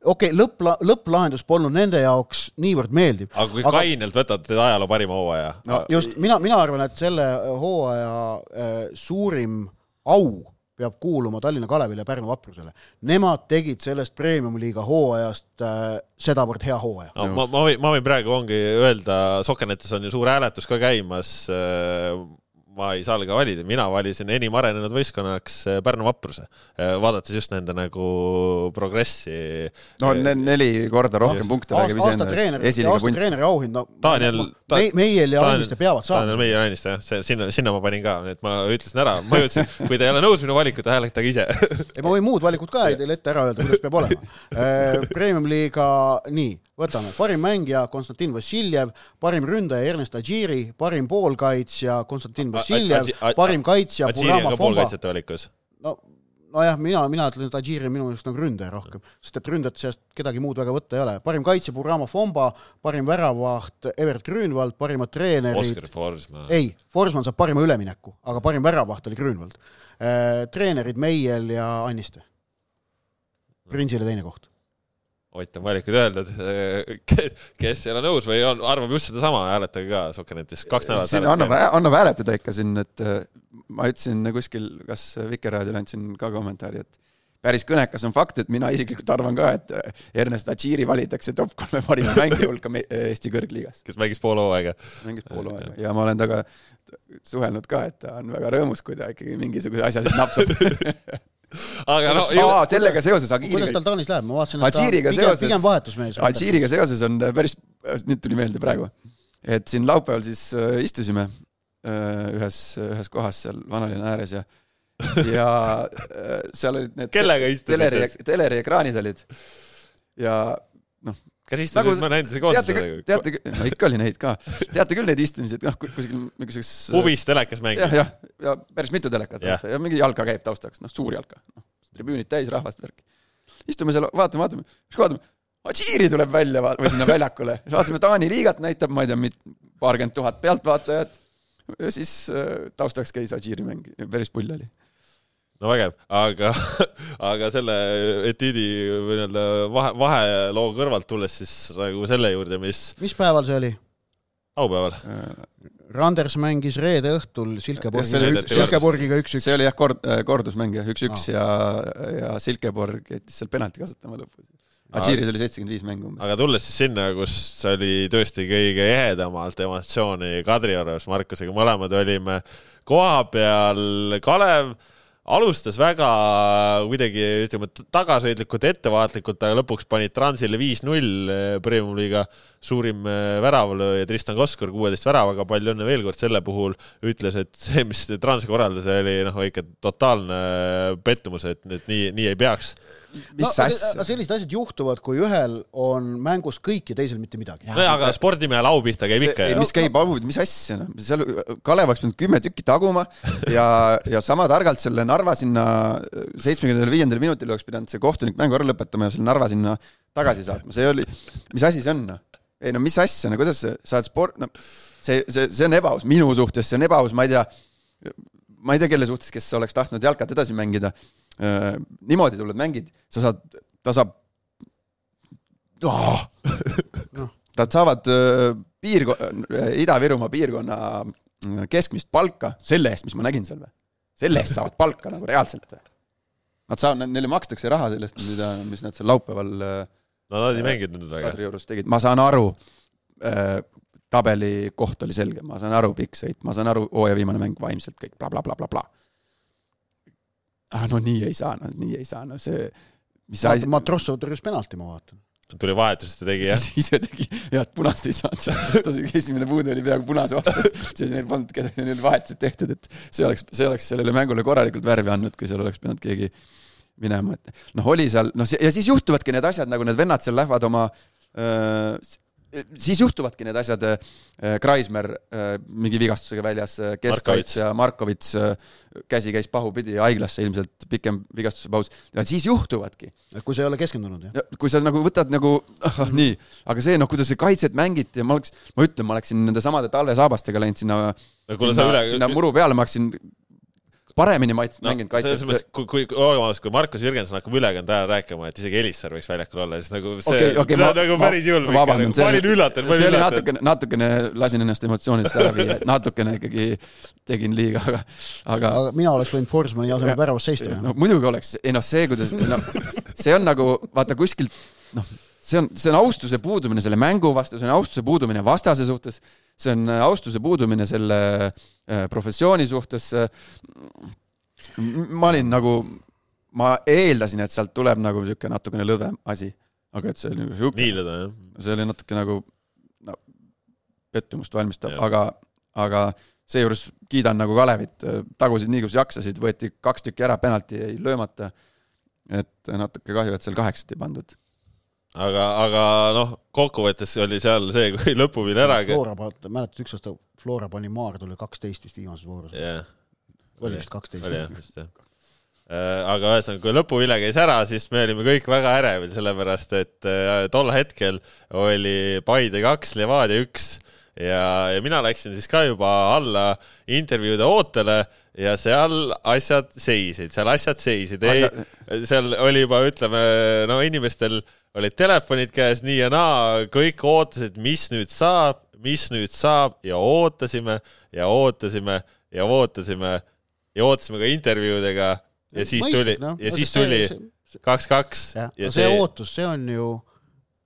Okei okay,, lõpp, lõpplahendus polnud nende jaoks niivõrd meeldiv. aga kui aga... kainelt võtad ajaloo parima hooaja no just, mina, mina arvan, et selle hooaja äh, suurim au peab kuuluma Tallinna Kalevile ja Pärnu Vaprusele. Nemad tegid sellest premium-liiga hooajast äh, sedavõrd hea hooaja. no ma, ma võin, ma võin praegu ongi öelda, Sokenetes on ju suur hääletus ka käimas. Ma ei saa ka valida, mina valisin enim arenenud võistkonnaks äh, Pärnu Vapruse, vaadates just nende nagu progressi. no ne- neli korda rohkem Just. punkte räägib iseendast, aasta treeneri auhind, no Daniel- me, Meiel ja Anniste peavad saama. Daniel Meier Anniste jah, see sinna, sinna ma panin ka, nii et ma ütlesin ära, ma ütlesin, kui te ei ole nõus minu valikut, hääletage ise. ei, ma võin muud valikut ka teile ette ära öelda, kuidas peab olema. Premium-liiga, nii, võtame, parim mängija Konstantin Vassiljev, parim ründaja Ernest Adžiri, parim poolkaitsja Konstantin Vassiljev parim kaitsja Burama Fomba. poolkaitsjate valikus. no, nojah, mina, mina ütlen, et Adžiri on minu jaoks nagu ründaja rohkem, sest et ründajate seast kedagi muud väga võtta ei ole. parim kaitsja Burama Fomba, parim väravavaht Evert Grünwald, parimad treenerid Oskar Forsman. ei, Forsman saab parima ülemineku, aga parim väravavaht oli Grünwald. treenerid Meiel ja Anniste. Prinsile teine koht. Ott on valikuid öeldud, kes ei ole nõus või on, arvab just sedasama, hääletage ka Sokkernetis, kaks nädalat siin annab, annab hääletada ikka siin, et äh, ma ütlesin kuskil, kas Vikerraadiole andsin ka kommentaari, et päris kõnekas on fakt, et mina isiklikult arvan ka, et äh, Ernest Adžiri valitakse top kolme parima mängija hulka Eesti kõrgliigas. kes mängis pool hooaega. mängis pool hooaega ja ma olen temaga suhelnud ka, et ta on väga rõõmus, kui ta ikkagi mingisuguse asja siis napsab aga no aa, sellega seoses Agiriga kuidas tal Taanis läheb, ma vaatasin, et ta pigem, seoses, pigem vahetusmees. Adžiriga seoses on päris, nüüd tuli meelde praegu, et siin laupäeval siis äh, istusime äh, ühes, ühes kohas seal vanalinna ääres ja ja äh, seal olid need kellega istusite? teleri, teleriekraanid olid ja noh, kas istusid nagu, mõne endise koondisega? teate, no ikka oli neid ka. teate küll neid istumisi, et noh, kuskil mingisuguses puvis telekas mängib. jah, jah, ja päris mitu telekat ja. ja mingi jalka käib taustaks, noh, suur jalka no,. tribüünid täis rahvast, värki. istume seal, vaatame, vaatame, siis vaatame, Adžiiri tuleb välja või sinna väljakule, siis vaatasime Taani liigat näitab, ma ei tea, paarkümmend tuhat pealtvaatajat. ja siis äh, taustaks käis Adžiiri mäng, päris pull oli no vägev, aga, aga selle etiidi või nii-öelda vahe, vaheloo kõrvalt tulles siis nagu selle juurde, mis mis päeval see oli? aupäeval. Randers mängis reede õhtul Silkeborgiga, Silkeborgiga üks-üks. see oli jah, kord, kordusmäng jah, üks-üks ja, ja Silkeborg jättis seal penalti kasutama lõpus. Adžiiris oli seitsekümmend viis mängu umbes. aga tulles siis sinna, kus oli tõesti kõige ehedamalt emotsiooni Kadriorus Markusega, mõlemad olime koha peal, Kalev alustas väga kuidagi ütleme tagasihoidlikult, ettevaatlikult, aga lõpuks panid Transile viis-null eh, Premium-liiga suurim eh, väravlööja Tristan Koskor kuueteist väravaga, palju õnne veel kord selle puhul, ütles, et see, mis Transi korraldas, oli noh, ikka totaalne pettumus, et, et nii, nii ei peaks mis no, asja? sellised asjad juhtuvad, kui ühel on mängus kõik ja teisel mitte midagi. nojah, aga spordimehel au pihta käib ikka. mis käib au, mis asja, noh, seal Kalev oleks pidanud kümme tükki taguma ja, ja sama targalt selle Narva sinna seitsmekümnendal viiendal minutil oleks pidanud see kohtunik mängu ära lõpetama ja selle Narva sinna tagasi saatma, see oli, mis asi see on, noh? Ei no mis asja, no kuidas sa saad sport, no see, see, see on ebaaus, minu suhtes see on ebaaus, ma ei tea, ma ei tea, kelle suhtes, kes oleks tahtnud jalkat edasi mängida Äh, niimoodi tuled, mängid, sa saad, ta saab oh! Nad saavad äh, piirko-, äh, Ida-Virumaa piirkonna keskmist palka selle eest, mis ma nägin seal või? selle eest saavad palka nagu reaalselt või? Nad saavad, neile makstakse raha sellest, mida, mis nad seal laupäeval no nad ei mänginud nüüd väga. Kadriorus tegid, ma saan aru äh,, tabeli koht oli selge, ma saan aru, pikk sõit, ma saan aru, hooaja viimane mäng vaimselt kõik blablabla bla, ah no nii ei saa, no nii ei saa, no see mis asi... Matrossov tõrjus penalti, ma vaatan. tuli vahetusest ja tegi, jah? ise tegi, head punast ei saanud seal, esimene puude oli peaaegu punase vastu, siis neil polnud kedagi, neil vahetused tehtud, et see oleks, see oleks sellele mängule korralikult värvi andnud, kui seal oleks pidanud keegi minema, et noh, oli seal, noh, ja siis juhtuvadki need asjad, nagu need vennad seal lähevad oma öö, siis juhtuvadki need asjad, Kreismer mingi vigastusega väljas, äh, keskkaits ja Markovits käsi käis pahupidi haiglasse ilmselt, pikem vigastuse paus, ja siis juhtuvadki. kui sa ei ole keskendunud, jah? kui sa nagu võtad nagu ah, ah, nii, aga see noh, kuidas see kaitset mängiti ja ma oleks, ma ütlen, ma oleksin nende samade talvesaabastega läinud sinna, sinna, üle... sinna muru peale, ma oleksin paremini maitset no, mänginud kaitses. selles mõttes, kui, kui, ausad, kui Markus Jürgenson hakkab ülekande ajal rääkima, et isegi Elisser võiks väljakul olla, siis nagu see okay, okay, ma, nagu päris julm ikka, nagu ma olin üllatunud, olin üllatunud. natukene, natukene lasin ennast emotsioonidest ära viia, et natukene ikkagi tegin liiga, aga, aga aga mina oleks võinud Forsmani asemel väravas seista. no muidugi oleks, ei noh, see, kuidas, noh, see on nagu, vaata kuskilt, noh, see on, see on austuse puudumine selle mängu vastu, see on austuse puudumine vastase suhtes, see on austuse puudumine selle äh, professiooni suhtes ma olin nagu, ma eeldasin, et sealt tuleb nagu niisugune natukene lõdvem asi, aga et see oli nagu sihuke. nii lõdve, jah? see oli natuke nagu no, pettumust valmistav, aga, aga seejuures kiidan nagu Kalevit, tagusid nii, kus jaksasid, võeti kaks tükki ära, penalti jäi löömata. et natuke kahju, et seal kaheksat ei pandud. Aga, aga noh, kokkuvõttes oli seal see, kui lõpuvil ära Flora, mäletad, üks aasta Flora pani Maardule kaksteist vist viimases voorus. Yeah oli vist kaksteist. oli jah, vist jah. Äh, aga ühesõnaga, kui lõpuvile käis ära, siis me olime kõik väga ärevil, sellepärast et äh, tol hetkel oli Paide kaks, Levadia üks ja, ja mina läksin siis ka juba alla intervjuude ootele ja seal asjad seisid, seal asjad seisid, ei Asja-, seal oli juba, ütleme, no inimestel olid telefonid käes nii ja naa, kõik ootasid, mis nüüd saab, mis nüüd saab ja ootasime ja ootasime ja ootasime ja ootasime ka intervjuudega ja siis tuli ja siis tuli kaks-kaks no see see ootus, see on ju,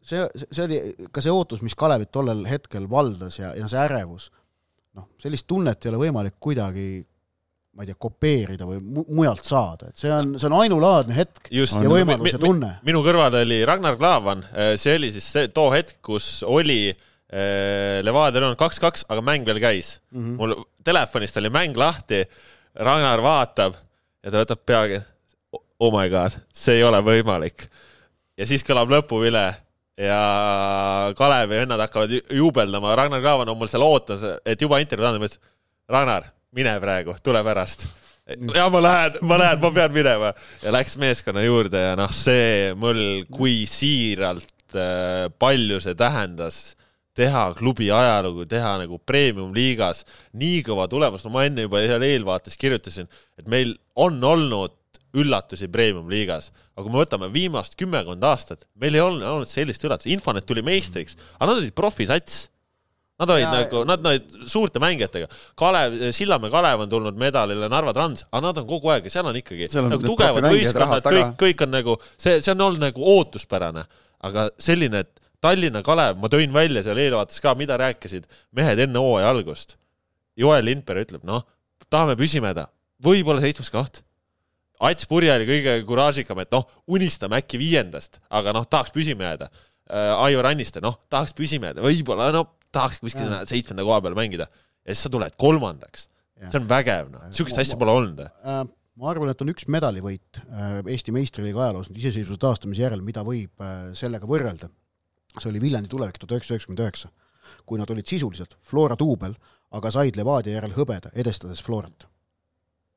see, see oli ka see ootus, mis Kalevit tollel hetkel valdas ja, ja see ärevus, noh, sellist tunnet ei ole võimalik kuidagi ma ei tea, kopeerida või mu mujalt saada, et see on, see on ainulaadne hetk just ja võimalus ja tunne. minu kõrval oli Ragnar Klavan, see oli siis see too hetk, kus oli eh, Levadia Leon kaks-kaks, aga mäng veel käis mm. -hmm. mul telefonist oli mäng lahti, Ragnar vaatab ja ta võtab peagi. Oh my god, see ei ole võimalik. ja siis kõlab lõpuvile ja Kalevi vennad hakkavad ju- juubeldama, Ragnar Klavan on mul seal ootas, et juba intervjuud anda, ma ütlesin, Ragnar, mine praegu, tule pärast. ja ma lähen, ma lähen, ma pean minema ja läks meeskonna juurde ja noh, see mul, kui siiralt äh, palju see tähendas teha klubi ajalugu, teha nagu premium-liigas nii kõva tulemus, no ma enne juba seal eelvaates kirjutasin, et meil on olnud üllatusi premium-liigas, aga kui me võtame viimast kümmekond aastat, meil ei olnud, olnud sellist üllatust, Infonet tuli meistriks, aga nad olid profisats. Nad olid Ja- nagu, nad olid suurte mängijatega. Kalev, Sillamäe Kalev on tulnud medalile, Narva Trans, aga nad on kogu aeg ja seal on ikkagi Seal on nagu tugevad võistkonnad, kõik kõik on nagu, see, see on olnud nagu ootuspärane, aga selline, et Tallinna Kalev, ma tõin välja seal eelvaates ka, mida rääkisid mehed enne hooaja algust. Joel Lindberg ütleb, noh, tahame püsima jääda, võib-olla seitsmes koht. Ats Purje oli kõige kuraažikam, et noh, unistame äkki viiendast, aga noh, tahaks püsima jääda. Aivar Anniste, noh, tahaks püsima jääda, võib-olla no tahaks kuskil seitsmenda koha peal mängida ja siis sa tuled kolmandaks. see on vägev, noh, sihukest asja pole olnud. Äh, ma arvan, et on üks medalivõit äh, Eesti meistriliiga ajaloos nüüd iseseisvuse taastamise järel, mida võib äh, sellega võrrelda. see oli Viljandi tulevik tuhat üheksasada üheksakümmend üheksa, kui nad olid sisuliselt Flora duubel, aga said Levadia järel hõbeda, edestades Florat.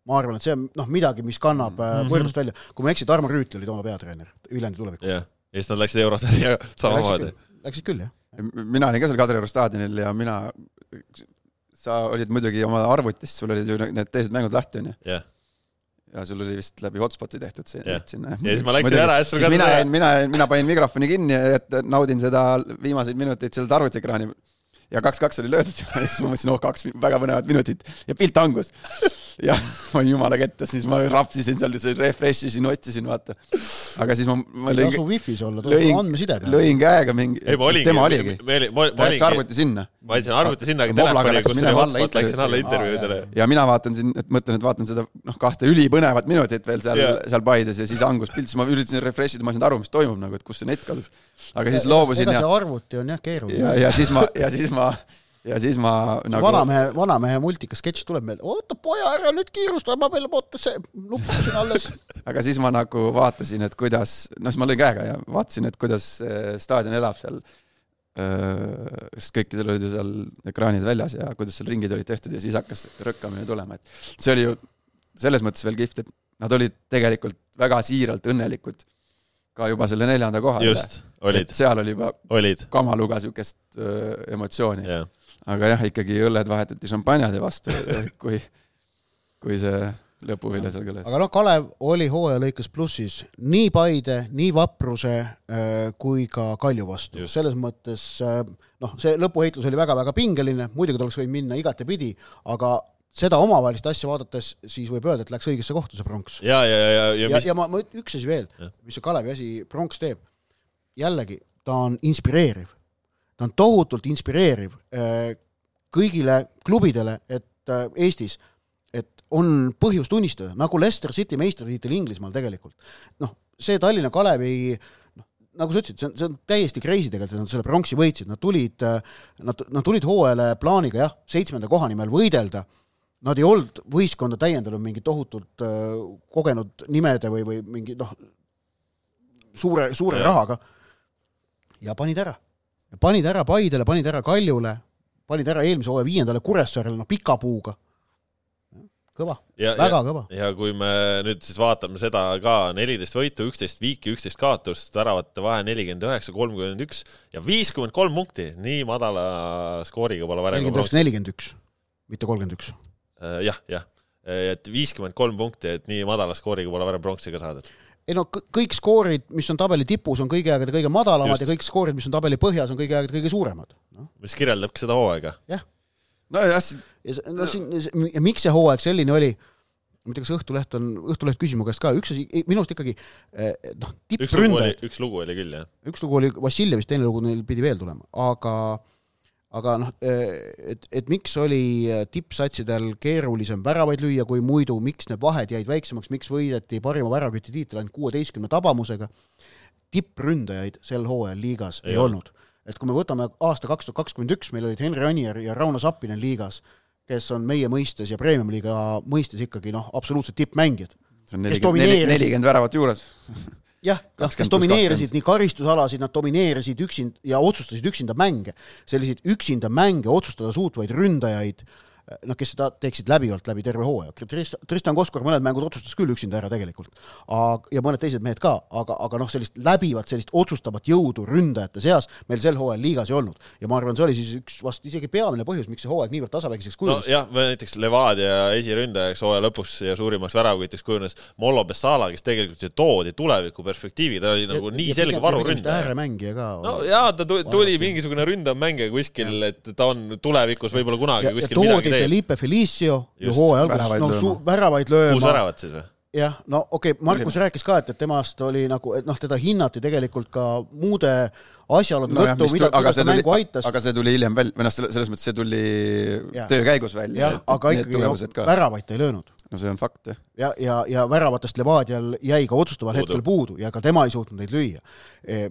ma arvan, et see on noh, midagi, mis kannab äh, Mhm. võrdlust välja, kui ma ei eksi, Tarmo Rüütli oli toona peatreener Viljandi tulevikul. jah, ja siis nad läksid eurosarja samamoodi. Läksid küll, jah. Mina olin ka seal Kadrioru staadionil ja mina, sa olid muidugi oma arvutis, sul olid ju need teised mängud lahti, onju. ja sul oli vist läbi hotspot'i tehtud see net sinna. Ja siis ma läksin ära, et sul ka- mina jäin, mina, mina panin mikrofoni kinni, et naudin seda viimaseid minuteid sealt arvutiekraani ja kaks-kaks oli löödud ja siis ma mõtlesin, oh kaks väga põnevat minutit ja pilt hangus. ja ma olin jumala kettas, siis ma rapsisin seal, refresh isin, otsisin, vaata. aga siis ma, ma ei lõin, tasu wifi's olla, tuleb andmeside, peal. lõin käega mingi, ei ma olingi, tema oligi, olingi, arvuti sinna. ma jätsin arvuti sinna, aga telefoni, läks kus oli minema alla hotspot, läksin alla intervjuudele. ja mina vaatan siin, et mõtlen, et vaatan seda noh, kahte ülipõnevat minutit veel seal seal Paides ja siis hangus pilt, siis ma üritasin refresh ida, ma ei saanud aru, mis toimub nagu, et kus see net kadus. Aga siis loobusin ega see arvuti on jah keeruline ja, ja siis ma, ja siis ma, ja siis ma nagu... vanamehe, vanamehe multikas sketš tuleb meelde, oota poja ära nüüd kiirusta, ma veel oota see nupp siin alles. aga siis ma nagu vaatasin, et kuidas, noh siis ma lõin käega ja vaatasin, et kuidas see staadion elab seal. sest kõikidel olid ju seal ekraanid väljas ja kuidas seal ringid olid tehtud ja siis hakkas rõkkamine tulema, et see oli ju selles mõttes veel kihvt, et nad olid tegelikult väga siiralt õnnelikud ka juba selle neljanda koha üle. just, olid, seal oli juba olid, kamaluga siukest öö, emotsiooni, jah. aga jah, ikkagi õlled vahetati šampanjade vastu, kui, kui see lõpuvilja seal kõlas. aga noh, Kalev oli hooaja lõikes plussis nii Paide, nii Vapruse kui ka Kalju vastu. Selles mõttes noh, see lõpuheitlus oli väga-väga pingeline, muidugi ta oleks võinud minna igatepidi, aga seda omavahelist asja vaadates, siis võib öelda, et läks õigesse kohta see pronks. ja, ja, ja, ja, ja, mis... ja ma, ma üks asi veel mis see Kalevi asi pronks teeb, jällegi ta on inspireeriv, ta on tohutult inspireeriv äh, kõigile klubidele, et äh, Eestis, et on põhjust unistada, nagu Leicester City meistritiitel Inglismaal tegelikult. noh, see Tallinna Kalevi noh, nagu sa ütlesid, see on, see on täiesti crazy tegelikult, et nad selle pronksi võitsid, nad tulid, nad, nad tulid hooajale plaaniga jah, seitsmenda koha nimel võidelda Nad ei olnud võistkonda täiendanud mingi tohutult äh, kogenud nimede või, või mingi noh, suure, suure Jah. rahaga ja panid ära. panid ära Paidele, panid ära Kaljule, panid ära eelmise hooaja viiendale Kuressaarele, noh pika puuga. kõva, ja, väga ja, kõva. ja kui me nüüd siis vaatame seda ka, neliteist võitu, üksteist viiki, üksteist kaotust, väravate vahe nelikümmend üheksa, kolmkümmend üks ja viiskümmend kolm punkti, nii madala skooriga pole varem nelikümmend üheksa, nelikümmend üks, mitte kolmkümmend üks. jah, jah, et viiskümmend kolm punkti, et nii madala skooriga pole varem pronksi ka saadud. ei no kõik skoorid, mis on tabeli tipus, on kõigi aegade kõige madalamad Just. ja kõik skoorid, mis on tabeli põhjas, on kõigi aegade kõige suuremad no.. mis kirjeldabki seda hooaega. nojah, ja see- no siin, ja miks see hooaeg selline oli, ma ei tea, kas Õhtuleht on, Õhtuleht küsis mu käest ka, üks asi, minu arust ikkagi eh, noh, üks lugu oli tippründajad,, üks lugu oli küll, jah. üks lugu oli Vassiljevist, teine lugu neil pidi veel tulema, aga aga noh, et, et miks oli tippsatsidel keerulisem väravaid lüüa kui muidu, miks need vahed jäid väiksemaks, miks võideti parima väravaküti tiitel ainult kuueteistkümne tabamusega, tippründajaid sel hooajal liigas ei, Ei olnud. et kui me võtame aasta kaks tuhat kakskümmend üks, meil olid Henri Anier ja Rauno Sappinen liigas, kes on meie mõistes ja Premium-liiga mõistes ikkagi noh, absoluutsed tippmängijad. see on nelikümmend, nelikümmend väravat juures. jah, noh, 20 kes domineerisid 20. nii karistusalasid, nad domineerisid üksinda ja otsustasid üksinda mänge. selliseid üksinda mänge otsustada suutvaid ründajaid, noh, kes seda teeksid läbivalt läbi terve hooaja. Tristan Koskor mõned mängud otsustas küll üksinda ära tegelikult. ja mõned teised mehed ka, aga, aga noh, sellist läbivat, sellist otsustavat jõudu ründajate seas meil sel hooajal liigas ei olnud. ja ma arvan, see oli siis üks vast isegi peamine põhjus, miks see hooaeg niivõrd tasavägiseks kujunes no,. nojah, näiteks Levadia esiründajaks hooaja lõpus ja suurimaks väravakütiks kujunes Mollo Bessala, kes tegelikult ju toodi tuleviku perspektiivi, ta oli nagu nii selge varuründaja. ääremängija ka. no jaa, ta tu- tuli mingisugune ründav mängija kuskil, et ta on tulevikus võib-olla kunagi ja, ja kuskil toodi midagi teeb. Felipe Felicio ju hooaja alguses no, lööma. su- väravaid kuus lööma. väravat siis või? jah, no okei okay,, Markus rääkis ka, et, et temast oli nagu, et noh, teda hinnati tegelikult ka muude asjaolude nojah, tõttu, mida, aga kuidas see ta tuli mängu, aitas. aga see tuli hiljem välja, või noh, selle, selles mõttes see tuli Jah. töö käigus välja. jah, aga ikkagi no, väravaid ta ei löönud. No see on fakt, jah. ja, ja, ja väravatest Levadial jäi ka otsustaval Puudu. hetkel puudu ja ka tema ei suutnud neid lüüa.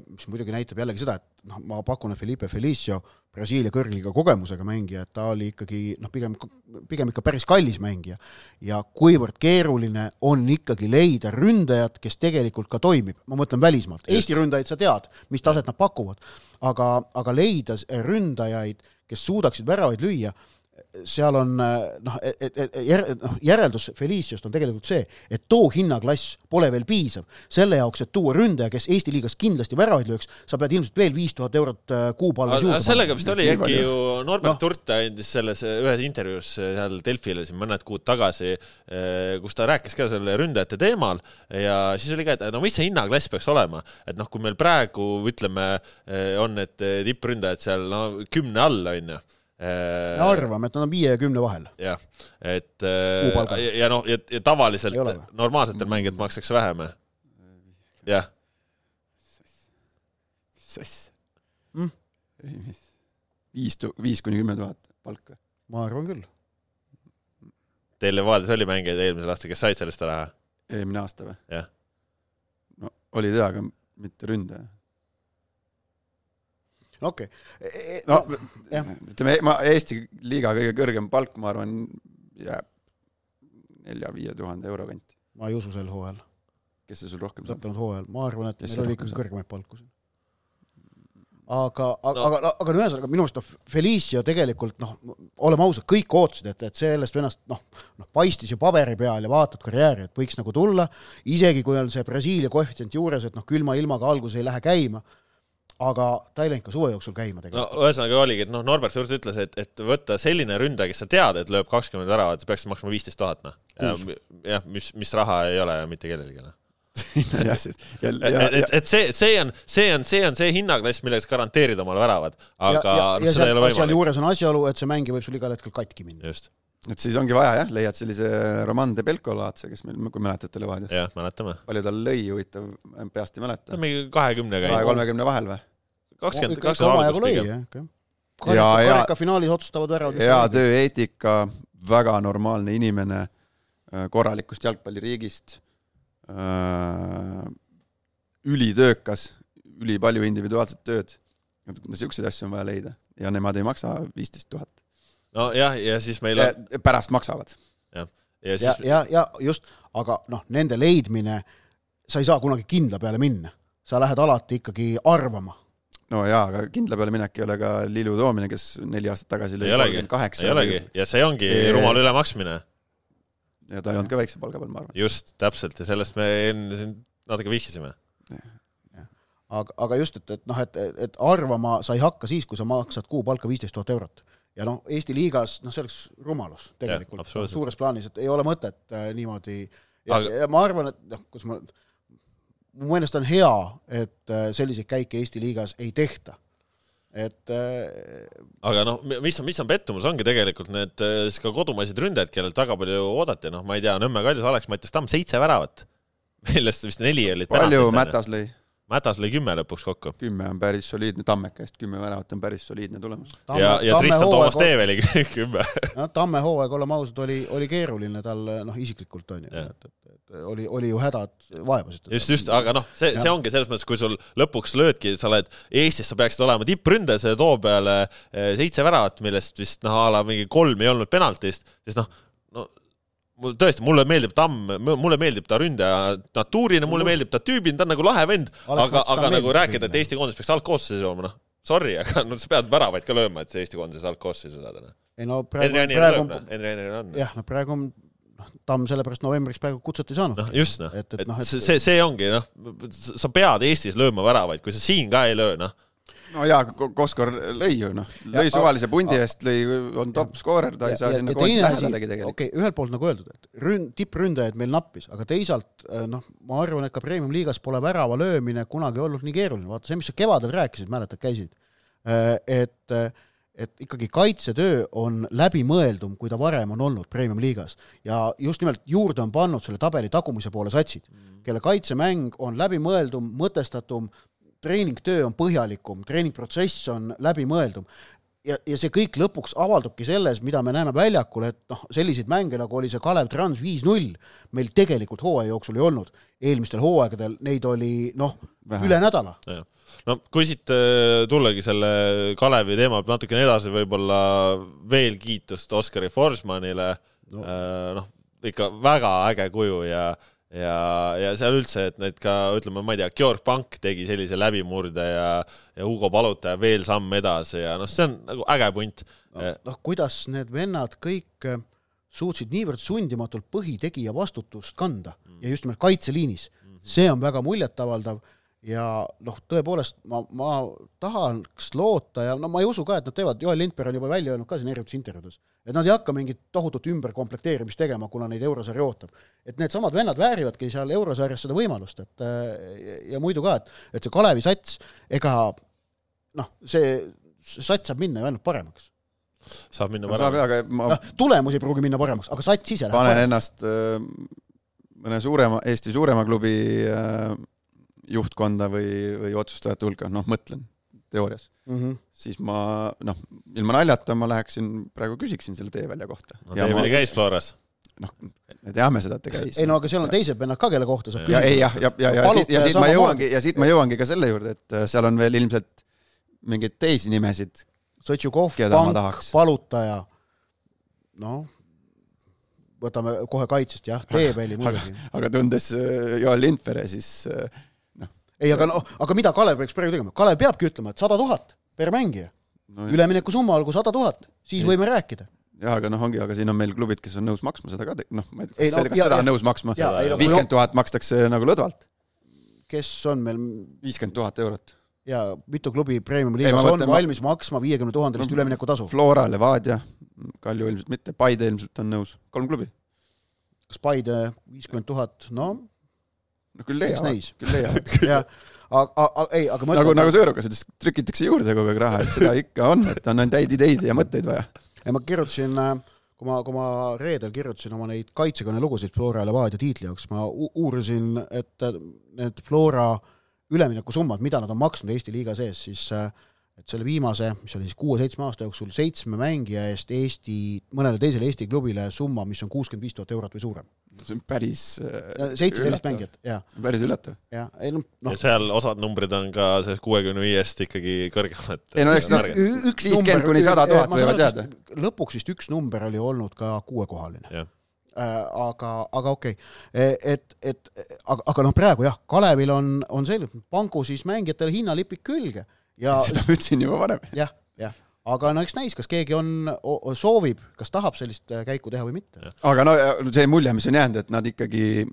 mis muidugi näitab jällegi seda, et noh, ma pakun, et Felipe Felicio, Brasiilia kõrgliiga kogemusega mängija, et ta oli ikkagi noh, pigem, pigem ikka päris kallis mängija. ja kuivõrd keeruline on ikkagi leida ründajat, kes tegelikult ka toimib, ma mõtlen välismaalt, Eesti ründajaid sa tead, mis taset nad pakuvad, aga, aga leida ründajaid, kes suudaksid väravaid lüüa, seal on noh, et, et, et jär- noh, järeldus Feliciost on tegelikult see, et too hinnaklass pole veel piisav selle jaoks, et tuua ründaja, kes Eesti liigas kindlasti väravaid lööks, sa pead ilmselt veel viis tuhat eurot äh, kuupalgas juurde sellega vist oli äkki ju Norbert Noh. no. Turta andis selles ühes intervjuus seal Delfile siin mõned kuud tagasi, kus ta rääkis ka selle ründajate teemal ja siis oli ka, et no mis see hinnaklass peaks olema, et noh, kui meil praegu ütleme, on need tippründajad seal no kümne all, onju me arvame, et nad on viie ja kümne vahel. jah, et Kuupalga. ja, ja noh, ja, ja tavaliselt normaalsetel mängijatel makstakse vähem. jah, mis asja Mm.? viis, viis kuni kümme tuhat palka. ma arvan küll. teil Levadias oli mängijaid eelmisel aastal, kes said sellest raha? eelmine aasta või? Jah. no oli tea, aga mitte ründaja. No okei okay. no no, jah. ütleme, ma Eesti liiga kõige kõrgem palk, ma arvan, jääb nelja-viie tuhande euro kanti. ma ei usu sel hooajal, kes see sul rohkem saab? lõppenud hooajal, ma arvan, et Kes meil oli ikkagi kõrgemaid palku siin. aga, aga No. aga, aga no ühesõnaga minu arust noh, Felicio tegelikult noh, oleme ausad, kõik ootasid, et, et sellest vennast noh, noh paistis ju paberi peal ja vaatad karjääri, et võiks nagu tulla, isegi kui on see Brasiilia koefitsient juures, et noh, külma ilmaga alguses ei lähe käima, aga ta ei läinud ka suve jooksul käima no tegelikult ühesõnaga oligi, et noh, Norbert Surt ütles, et, et võtta selline ründaja, kes sa tead, et lööb kakskümmend väravat, sa peaksid maksma viisteist tuhat, noh. Jah, mis, mis raha ei ole mitte kellelegi, noh. jah, sest ja, et ja, et, et see, see on, see on, see on see hinnaklass, millega sa garanteerid omale väravad, aga ja, ja, noh, ja seda ei ole seal, seal võimalik. juures on asjaolu, et see mängija võib sul igal hetkel katki minna. just, et siis ongi vaja jah, leiad sellise Roman de Belko laadse, kes meil, kui mäletate Levadias. jah, mäletame. palju tal lõi, huvitav, peast ei ta mäleta on. mingi kahekümnega kahe, kolmekümne vahel või? kakskümmend, kakskümmend lõi pigem. Ja- ja- karika finaalis otsustavad väravad. hea. tööeetika, väga normaalne inimene, korralikust jalgpalliriigist, ülitöökas, ülipalju individuaalset tööd. niisuguseid asju on vaja leida ja nemad ei maksa viisteist tuhat. nojah, ja siis meil on, pärast maksavad. ja ja siis, ja, ja just, aga noh, nende leidmine, sa ei saa kunagi kindla peale minna, sa lähed alati ikkagi arvama. no jaa, aga kindla peale minek ei ole ka Liilu toomine, kes neli aastat tagasi lõi kolmkümmend kaheksa ei olegi ja see ongi Ei- rumal ülemaksmine. ja ta ei olnud ka väikse palga peal, ma arvan. just, täpselt ja sellest me enne siin natuke vihjasime. aga, aga just, et, et noh, et, et arvama sa ei hakka siis, kui sa maksad kuupalka viisteist tuhat eurot. Ja noh, Eesti liigas, noh, see oleks rumalus tegelikult, suures plaanis, et ei ole mõtet äh, niimoodi. Ja, Aga... ja ma arvan, et noh, kus ma, mu meelest on hea, et äh, selliseid käike Eesti liigas ei tehta. Et äh, aga noh, mis on, mis on pettumus, ongi tegelikult need äh, siis ka kodumaised ründajad, kellelt väga palju oodati, noh, ma ei tea, Nõmme Kaljus, Alex Mattias Tamm, seitse väravat, millest vist neli olid palju Mätas lõi? Mätas lõi kümme lõpuks kokku. kümme on päris soliidne, Tammekest kümme väravat on päris soliidne tulemus. ja, ja Tristan Toomas Teev oli kümme. noh, Tamme hooaeg, oleme ausad, oli, oli keeruline tal noh, isiklikult on ju, et, et, et oli, oli ju hädad, vaevasid. just, just, aga noh, see, see ongi selles mõttes, kui sul lõpuks löödki, sa oled Eestis, sa peaksid olema tippründaja, see too peale eh, seitse väravat, millest vist noh, a la mingi kolm ei olnud penaltist, siis noh, tõesti, mulle meeldib Tamm, mulle meeldib ta ründaja natuurina, mulle meeldib ta tüübina, ta on nagu lahe vend, aga, aga nagu rääkida, et Eesti koondis peaks algkoosseisu jooma, noh, sorry, aga no sa pead väravaid ka lööma, et see Eesti koondises algkoosseisu saada, noh. ei no praegu, praegu on, noh. jah, no praegu on noh, Tamm sellepärast novembriks praegu kutset ei saanud. noh, just noh, et, et, et, noh, et see, see ongi noh, sa pead Eestis lööma väravaid, kui sa siin ka ei löö, noh no jaa, Koskor lõi ju noh, lõi ja, suvalise pundi eest, lõi, on top skoorer, ta ja, ei saa ja, sinna koondise lähedalegi tegelikult. okei okay,, ühelt poolt nagu öeldud, et ründ, tippründajaid meil nappis, aga teisalt äh, noh, ma arvan, et ka premium-liigas pole värava löömine kunagi olnud nii keeruline, vaata see, mis sa kevadel rääkisid, mäletad, käisid, äh, et et ikkagi kaitsetöö on läbimõeldum, kui ta varem on olnud premium-liigas. ja just nimelt juurde on pannud selle tabeli tagumise poole satsid, kelle kaitsemäng on läbimõeldum, mõtestatum, treeningtöö on põhjalikum, treeningprotsess on läbimõeldum ja, ja see kõik lõpuks avaldubki selles, mida me näeme väljakul, et noh, selliseid mänge, nagu oli see Kalev Trans viis-null, meil tegelikult hooaja jooksul ei olnud. eelmistel hooaegadel neid oli noh, üle nädala. no kui siit äh, tullagi selle Kalevi teema pealt natukene edasi, võib-olla veel kiitust Oskari Forsmanile no., äh, noh, ikka väga äge kuju ja ja, ja seal üldse, et need ka ütleme, ma ei tea, Georg Pank tegi sellise läbimurde ja, ja Hugo Palutaja veel samm edasi ja noh, see on nagu äge punt. noh no, kuidas need vennad kõik äh, suutsid niivõrd sundimatult põhitegija vastutust kanda mm. ja just nimelt kaitseliinis mm, -hmm. see on väga muljetavaldav ja noh, tõepoolest ma, ma tahaks loota ja no ma ei usu ka, et nad teevad, Joel Lindberg on juba välja öelnud ka siin erinevates intervjuudes, et nad ei hakka mingit tohutut ümberkomplekteerimist tegema, kuna neid eurosarja ootab. et needsamad vennad väärivadki seal eurosarjas seda võimalust, et ja muidu ka, et, et see Kalevi sats, ega noh, see sats saab minna ju ainult paremaks. saab minna paremaks. saab jaa, aga ma no, tulemus ei pruugi minna paremaks, aga sats ise läheb panen paremaks. ennast äh, mõne suurema, Eesti suurema klubi äh, juhtkonda või, või otsustajate hulka, noh, mõtlen teoorias mm, -hmm. siis ma noh, ilma naljata ma läheksin, praegu küsiksin selle teevälja kohta. no teeväli ma... käis Floras noh, me teame seda, et ta käis. ei no aga seal on teised vennad ka, kelle kohta saab küsida. ei jah, ja, ja, ja, ja siit, ja siit ma jõuangi ja siit ma jõuangi ka selle juurde, et äh, seal on veel ilmselt mingeid teisi nimesid. Sotšukov, Pank, Palutaja, noh, võtame kohe kaitsest jah, Teeväli muidugi. aga tundes äh, Joel Lindvere, siis äh, ei, aga noh, aga mida Kalev peaks praegu tegema, Kalev peabki ütlema, et sada tuhat per mängija no,. üleminekusumma olgu sada tuhat, siis võime rääkida jaa, aga noh, ongi, aga siin on meil klubid, kes on nõus maksma seda ka, noh, ma ei tea, kas, no, kas ja, seda on nõus maksma? viiskümmend tuhat makstakse nagu lõdvalt. kes on meil? viiskümmend tuhat eurot. ja mitu klubi Premiumi liigas on valmis ma... maksma viiekümne tuhandelist no, üleminekutasu? Flora, Levadia, Kalju ilmselt mitte, Paide ilmselt on nõus, kolm klubi. kas Paide viiskümmend tuhat, no no küll leiavad, küll leiavad. Jah, aga, aga ei, aga ma nagu, nagu Sõõrukas ütles, trükitakse juurde kogu aeg raha, et seda ikka on, et on ainult häid ideid ja mõtteid vaja. ja ma kirjutasin, äh, kui ma, kui ma reedel kirjutasin oma neid kaitsekõnelugusid Flora ja Levadia tiitli jaoks, ma uurisin, et need Flora üleminekusummad, mida nad on maksnud Eesti liiga sees, siis äh, et selle viimase, mis oli siis kuue-seitsme aasta jooksul, seitsme mängija eest Eesti, mõnele teisele Eesti klubile summa, mis on kuuskümmend viis tuhat eurot või suurem. see on päris äh, seitseteist mängijat, jah. päris üllatav. jah, ei noh no. ja seal osad numbrid on ka sellest kuuekümne viiest ikkagi kõrgemad. ei no eks nad viiskümmend kuni sada tuhat võivad jääda. lõpuks vist üks number oli olnud ka kuuekohaline äh, aga, aga okei okay., et, et aga, aga noh, praegu jah, Kalevil on, on selge, pangu siis mängijatele hinnalipik külge ja seda ma ütlesin juba varem. jah, jah, aga no eks näis, kas keegi on, soovib, kas tahab sellist äh, käiku teha või mitte. aga no see mulje, mis on jäänud, et nad ikkagi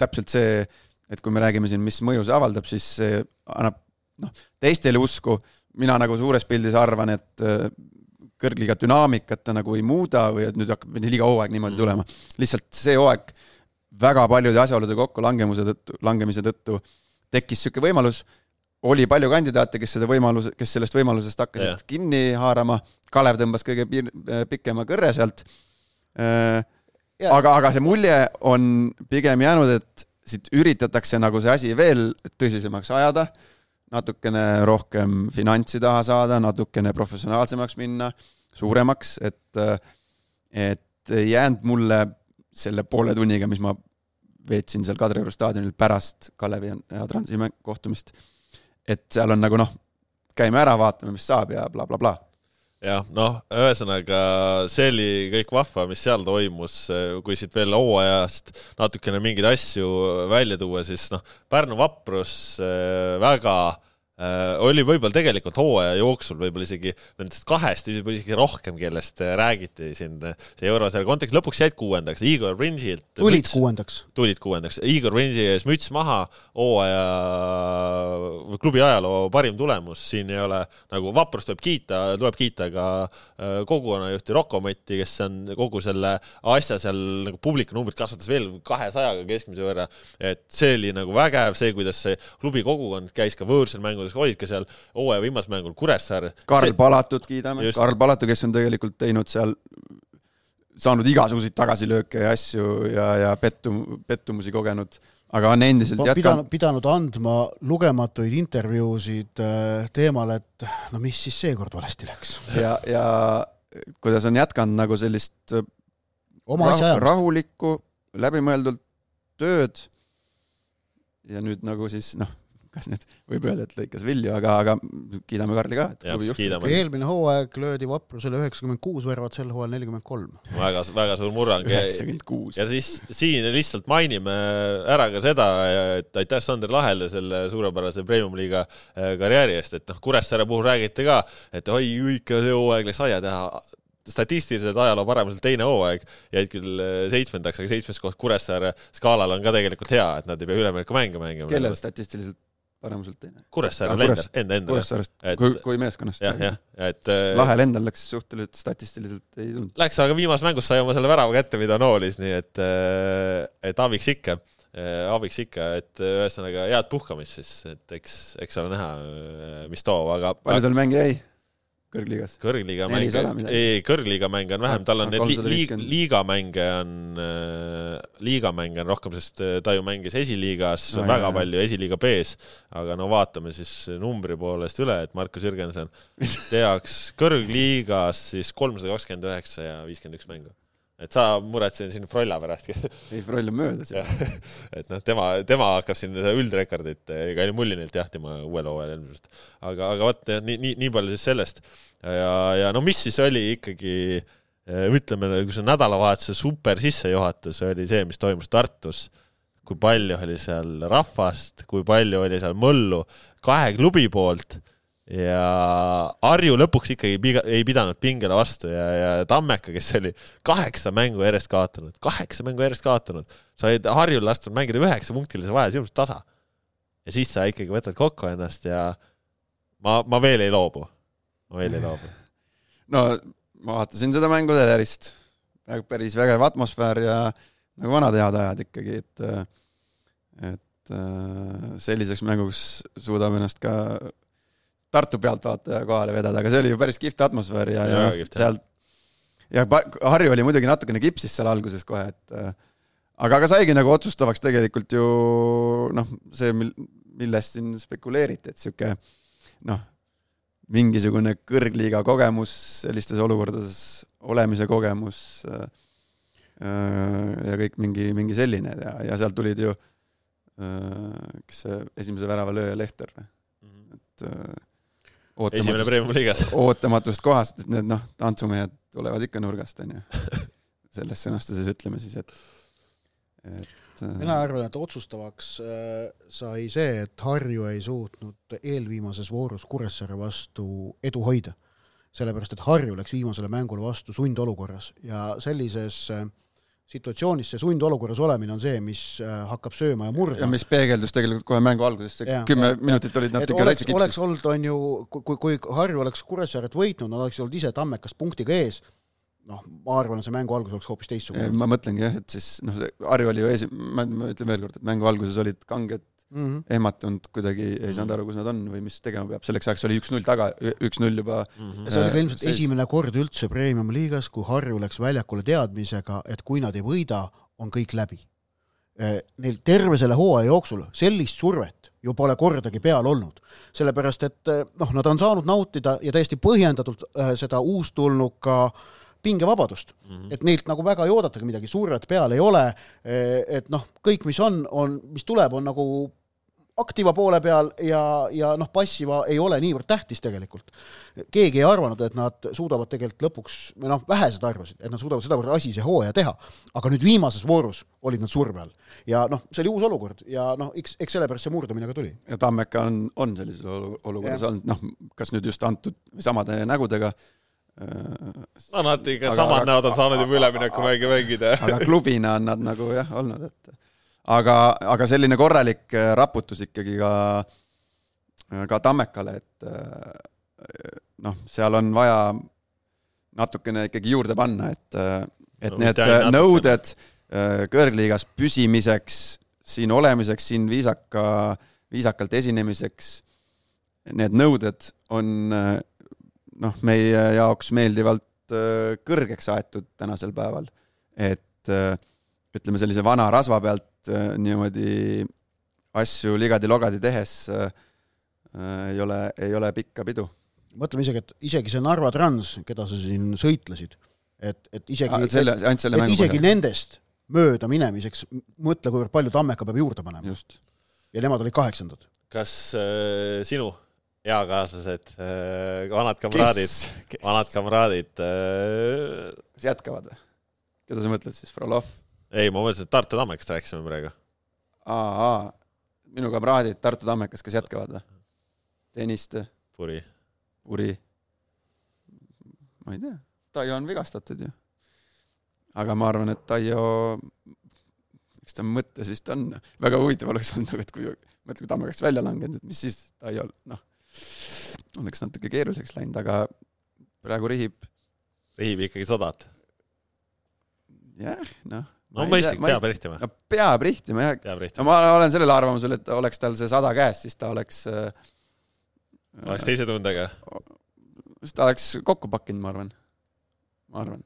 täpselt see, et kui me räägime siin, mis mõju see avaldab, siis see annab noh, teistele usku, mina nagu suures pildis arvan, et äh, kõrgliiga dünaamikat ta nagu ei muuda või et nüüd hakkab liiga hooaeg niimoodi tulema. lihtsalt see hooaeg väga paljude asjaolude kokkulangevuse tõttu, langemise tõttu tekkis niisugune võimalus, oli palju kandidaate, kes seda võimaluse, kes sellest võimalusest hakkasid yeah. kinni haarama, Kalev tõmbas kõige piir, pikema kõrre sealt. Äh,, aga, aga see mulje on pigem jäänud, et siit üritatakse nagu see asi veel tõsisemaks ajada, natukene rohkem finantsi taha saada, natukene professionaalsemaks minna, suuremaks, et, et ei jäänud mulle selle poole tunniga, mis ma veetsin seal Kadrioru staadionil pärast Kalevi ja Transi kohtumist, et seal on nagu noh, käime ära, vaatame, mis saab ja blablabla bla, bla. bla jah, noh, ühesõnaga see oli kõik vahva, mis seal toimus, kui siit veel hooajast natukene mingeid asju välja tuua, siis noh, Pärnu vaprus äh, väga Äh, oli võib-olla tegelikult hooaja jooksul võib-olla isegi nendest kahest võib-olla isegi rohkem, kellest äh, räägiti siin äh, see eurosarja kontekstis, lõpuks jäid kuuendaks, Igor Prinsilt tulid müts, kuuendaks. tulid kuuendaks, Igor Prinsi ees müts maha, hooaja klubi ajaloo parim tulemus, siin ei ole nagu vaprust tuleb kiita, tuleb kiita ka kogukonnajuhti Rocco Matti, kes on kogu selle asja seal nagu publiku numbrit kasvatas veel kahesajaga keskmise võrra, et see oli nagu vägev, see, kuidas see klubi kogukond käis ka võõrsil mängudel mängudes, olid ka seal hooaja viimasel mängul Kuressaares. Karl see... Palatut kiidame, Karl Palatu, kes on tegelikult teinud seal, saanud igasuguseid tagasilööke ja asju ja, ja pettum-, pettumusi kogenud, aga on endiselt jätkanud. pidanud andma lugematuid intervjuusid äh, teemal, et no mis siis seekord valesti läks. ja, ja kuidas on jätkanud nagu sellist oma asja rah rahulikku, läbimõeldult tööd ja nüüd nagu siis noh, kas nüüd võib öelda, et lõikas vilju, aga, aga kiidame Karli ka, et klubi juht. eelmine hooaeg löödi Vaprusele üheksakümmend kuus värvat, sel hooajal nelikümmend kolm. väga, väga suur murrang. üheksakümmend kuus. ja siis siin lihtsalt mainime ära ka seda, et aitäh Sander Lahele selle suurepärase premium-liiga äh, karjääri eest, et noh, Kuressaare puhul räägiti ka, et oi, ikka see hooaeg läks aia teha statistiliselt ajaloo paremuselt teine hooaeg, jäid küll äh, seitsmendaks, aga seitsmes koht Kuressaare skaalal on ka tegelikult hea, et nad ei pea üleminekumänge mängima. kellel statistiliselt paremuselt teine. Kuressaarel enda, enda, enda. Kuressaarest kui, kui meeskonnast. jah, jah, et äh, Lahel endal läks suhteliselt statistiliselt ei tulnud. Läks, aga viimases mängus sai oma selle värava kätte, mida noolis, nii et, äh, et abiks ikka, äh, abiks ikka, et ühesõnaga head puhkamist siis, et eks, eks ole näha, mis toob, aga palju tal mänge jäi? Kõrgliigas? kõrgliiga mänge, ei, kõrgliiga mänge on vähem, tal on need liiga, liigamänge on äh,, liigamänge on rohkem, sest äh, ta ju mängis esiliigas no, väga jah, palju, esiliiga B-s, aga no vaatame siis numbri poolest üle, et Markus Jürgenson teaks kõrgliigas siis kolmsada kakskümmend üheksa ja viiskümmend üks mängu et sa muretsen siin Frolla pärast ei, Froll on möödas ju. et noh, tema, tema hakkab siin üldrekordit ega Mullinilt jahtima uuel hooajal ilmselt. aga, aga vot nii, nii, nii palju siis sellest. ja, ja no mis siis oli ikkagi ütleme, kui see nädalavahetuse super sissejuhatus oli see, mis toimus Tartus, kui palju oli seal rahvast, kui palju oli seal möllu kahe klubi poolt ja Harju lõpuks ikkagi piga, ei pidanud pingele vastu ja, ja Tammeka, kes oli kaheksa mängu järjest kaotanud, kaheksa mängu järjest kaotanud, said Harjul lastud mängida üheksapunktilise vahe sisuliselt tasa. ja siis sa ikkagi võtad kokku ennast ja ma, ma veel ei loobu, ma veel ei loobu. no ma vaatasin seda mängu telerist, päris vägev atmosfäär ja nagu vanad head ajad ikkagi, et et selliseks mänguks suudab ennast ka Tartu pealtvaataja kohale vedada, aga see oli ju päris kihvt atmosfäär ja, ja, ja sealt ja Harju oli muidugi natukene kipsis seal alguses kohe, et äh, aga, aga saigi nagu otsustavaks tegelikult ju noh, see, mil-, millest siin spekuleeriti, et niisugune noh, mingisugune kõrgliiga kogemus, sellistes olukordades olemise kogemus äh, äh, ja kõik mingi, mingi selline ja, ja sealt tulid ju äh, kes see esimese värava lööja, Lehter, mhm. et äh, esimene Premiumi liigas. ootamatust kohast, et need noh, tantsumehed tulevad ikka nurgast, on ju. selles sõnastuses ütleme siis, et, et äh, mina arvan, et otsustavaks äh, sai see, et Harju ei suutnud eelviimases voorus Kuressaare vastu edu hoida. sellepärast, et Harju läks viimasele mängule vastu sundolukorras ja sellises, situatsioonis see sundolukorras olemine on see, mis äh, hakkab sööma ja murdma. ja mis peegeldus tegelikult kohe mängu alguses, see kümme minutit olid nad ikka täitsa kipsis. oleks olnud, on ju, kui, kui Harju oleks Kuressaaret võitnud, nad oleksid olnud ise Tammekast punktiga ees, noh, ma arvan, see mängu algus oleks hoopis teistsugune. ma mõtlengi jah, et siis noh, Harju oli ju esi-, ma, ma ütlen veel kord, et mängu alguses olid kanged mm -hmm. ehmatunud, kuidagi ei saanud aru, kus nad on või mis tegema peab, selleks ajaks oli üks-null taga, üks-null juba mm. -hmm. see oli ka ilmselt seis. esimene kord üldse Premium-liigas, kui Harju läks väljakule teadmisega, et kui nad ei võida, on kõik läbi. Eh, neil terve selle hooaja jooksul sellist survet ju pole kordagi peal olnud. sellepärast, et eh, noh, nad on saanud nautida ja täiesti põhjendatult seda uustulnuka pingevabadust mm, -hmm. et neilt nagu väga ei oodatagi midagi, survet peal ei ole, et noh, kõik, mis on, on, mis tuleb, on nagu aktiva poole peal ja, ja noh, passiva ei ole niivõrd tähtis tegelikult. keegi ei arvanud, et nad suudavad tegelikult lõpuks, või noh, vähesed arvasid, et nad suudavad sedavõrd asise hooaja teha, aga nüüd viimases voorus olid nad surve all. ja noh, see oli uus olukord ja noh, eks, eks sellepärast see murdumine ka tuli. ja Tammeka on, on sellises olukorras olnud, noh, kas nüüd just antud samade nägudega, no nad ikka samad näod on saanud juba üleminekumägi mängida. aga klubina on nad nagu jah, olnud, et aga, aga selline korralik äh, raputus ikkagi ka, äh, ka Tammekale, et äh, noh, seal on vaja natukene ikkagi juurde panna, et, et no, need nõuded kõrgliigas püsimiseks, siin olemiseks, siin viisaka, viisakalt esinemiseks, need nõuded on noh, meie jaoks meeldivalt kõrgeks aetud tänasel päeval. et ütleme, sellise vana rasva pealt Äh, niimoodi asju ligadi-logadi tehes äh, ei ole, ei ole pikka pidu. mõtleme isegi, et isegi see Narva Trans, keda sa siin sõitlesid, et, et isegi ah,, selle, ainult selle mängu isegi põhjal. nendest mööda minemiseks, mõtle, kuivõrd palju Tammeka peab juurde panema. ja nemad olid kaheksandad. kas äh, sinu eakaaslased äh,, vanad kamraadid, vanad kamraadid äh... kas jätkavad või? keda sa mõtled siis, Frolov? Ei, ma mõtlesin, et Tartu Tammekast rääkisime praegu. aa, aa, minu kamraadid Tartu Tammekas, kes jätkavad või? Tõniste. Puri. Puri. ma ei tea, Taio on vigastatud ju. aga ma arvan, et Taio, eks ta mõttes vist on, väga huvitav oleks olnud, aga et kui, mõtle, kui Tammekast välja langenud, et mis siis Taio, noh, oleks natuke keeruliseks läinud, aga praegu rihib. rihib ikkagi sadat? jah, noh no mõistlik, peab rihtima. no peab rihtima jah. no ma olen sellel arvamusel, et oleks tal see sada käes, siis ta oleks äh, oleks teise tundega? siis ta oleks kokku pakkinud, ma arvan. ma arvan.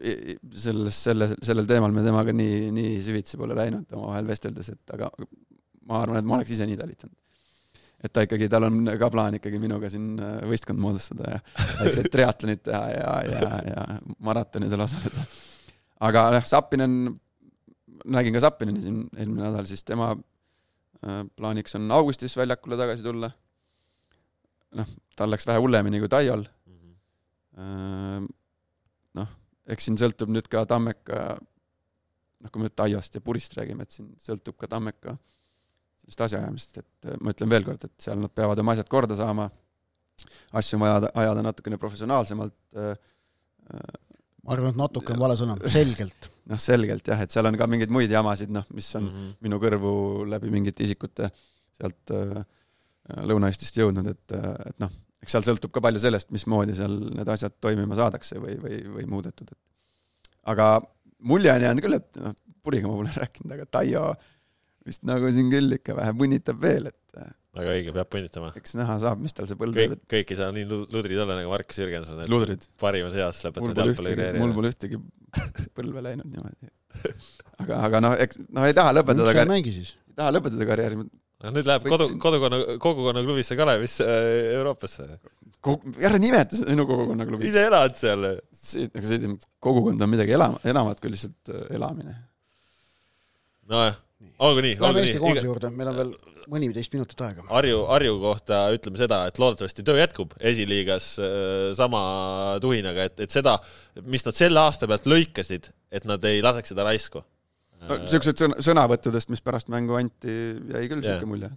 selles, selle, sellel teemal me temaga nii, nii süvitsi pole läinud omavahel vesteldes, et aga ma arvan, et ma oleks ise nii talitanud. et ta ikkagi, tal on ka plaan ikkagi minuga siin äh, võistkond moodustada ja väikseid triatlonid teha ja, ja, ja maratonidel osaleda aga noh, Zappinen, nägin ka Zappineni siin eelmine nädal, siis tema äh, plaaniks on augustis väljakule tagasi tulla. noh, tal läks vähe hullemini kui Taiol mm. -hmm. noh, eks siin sõltub nüüd ka Tammeka, noh, kui me nüüd Taiost ja Purist räägime, et siin sõltub ka Tammeka sellist asjaajamist, et äh, ma ütlen veel kord, et seal nad peavad oma asjad korda saama, asju on vaja ajada natukene professionaalsemalt ma arvan, et natuke on vale sõna, selgelt. noh, selgelt jah, et seal on ka mingeid muid jamasid, noh, mis on mm -hmm. minu kõrvu läbi mingite isikute sealt äh, Lõuna-Eestist jõudnud, et, äh, et noh, eks seal sõltub ka palju sellest, mismoodi seal need asjad toimima saadakse või, või, või muudetud, et aga mulje on jäänud küll, et noh, Puriga ma pole rääkinud, aga Taio vist nagu siin küll ikka vähe punnitab veel, et äh, väga õige, peab punnitama. eks näha saab, mis tal see põld teeb. kõik ei saa nii ludrid olla nagu Markus Jürgenson, et parimas eas lõpetavad jalgpallikarjääri. mul pole ühtegi põlve läinud niimoodi. aga, aga noh, eks noh, ei taha lõpetada kar-. mängi siis. ei taha lõpetada karjääri. no nüüd läheb kodu, kodukonna, kogukonnaklubisse Kalevisse äh, Euroopasse. Kogu, ära nimeta seda minu kogukonnaklubisse. ise elad seal. aga see, kogukond on midagi elama, enamat kui lihtsalt äh, elamine. nojah, olgu nii. Läheme Eesti koondise juurde, meil on veel mõniteist minutit aega. Harju, Harju kohta ütleme seda, et loodetavasti töö jätkub esiliigas äh, sama tuhinaga, et, et seda, mis nad selle aasta pealt lõikasid, et nad ei laseks seda raisku. niisugused sõna, sõnavõttudest, mis pärast mängu anti, jäi küll niisugune yeah. mulje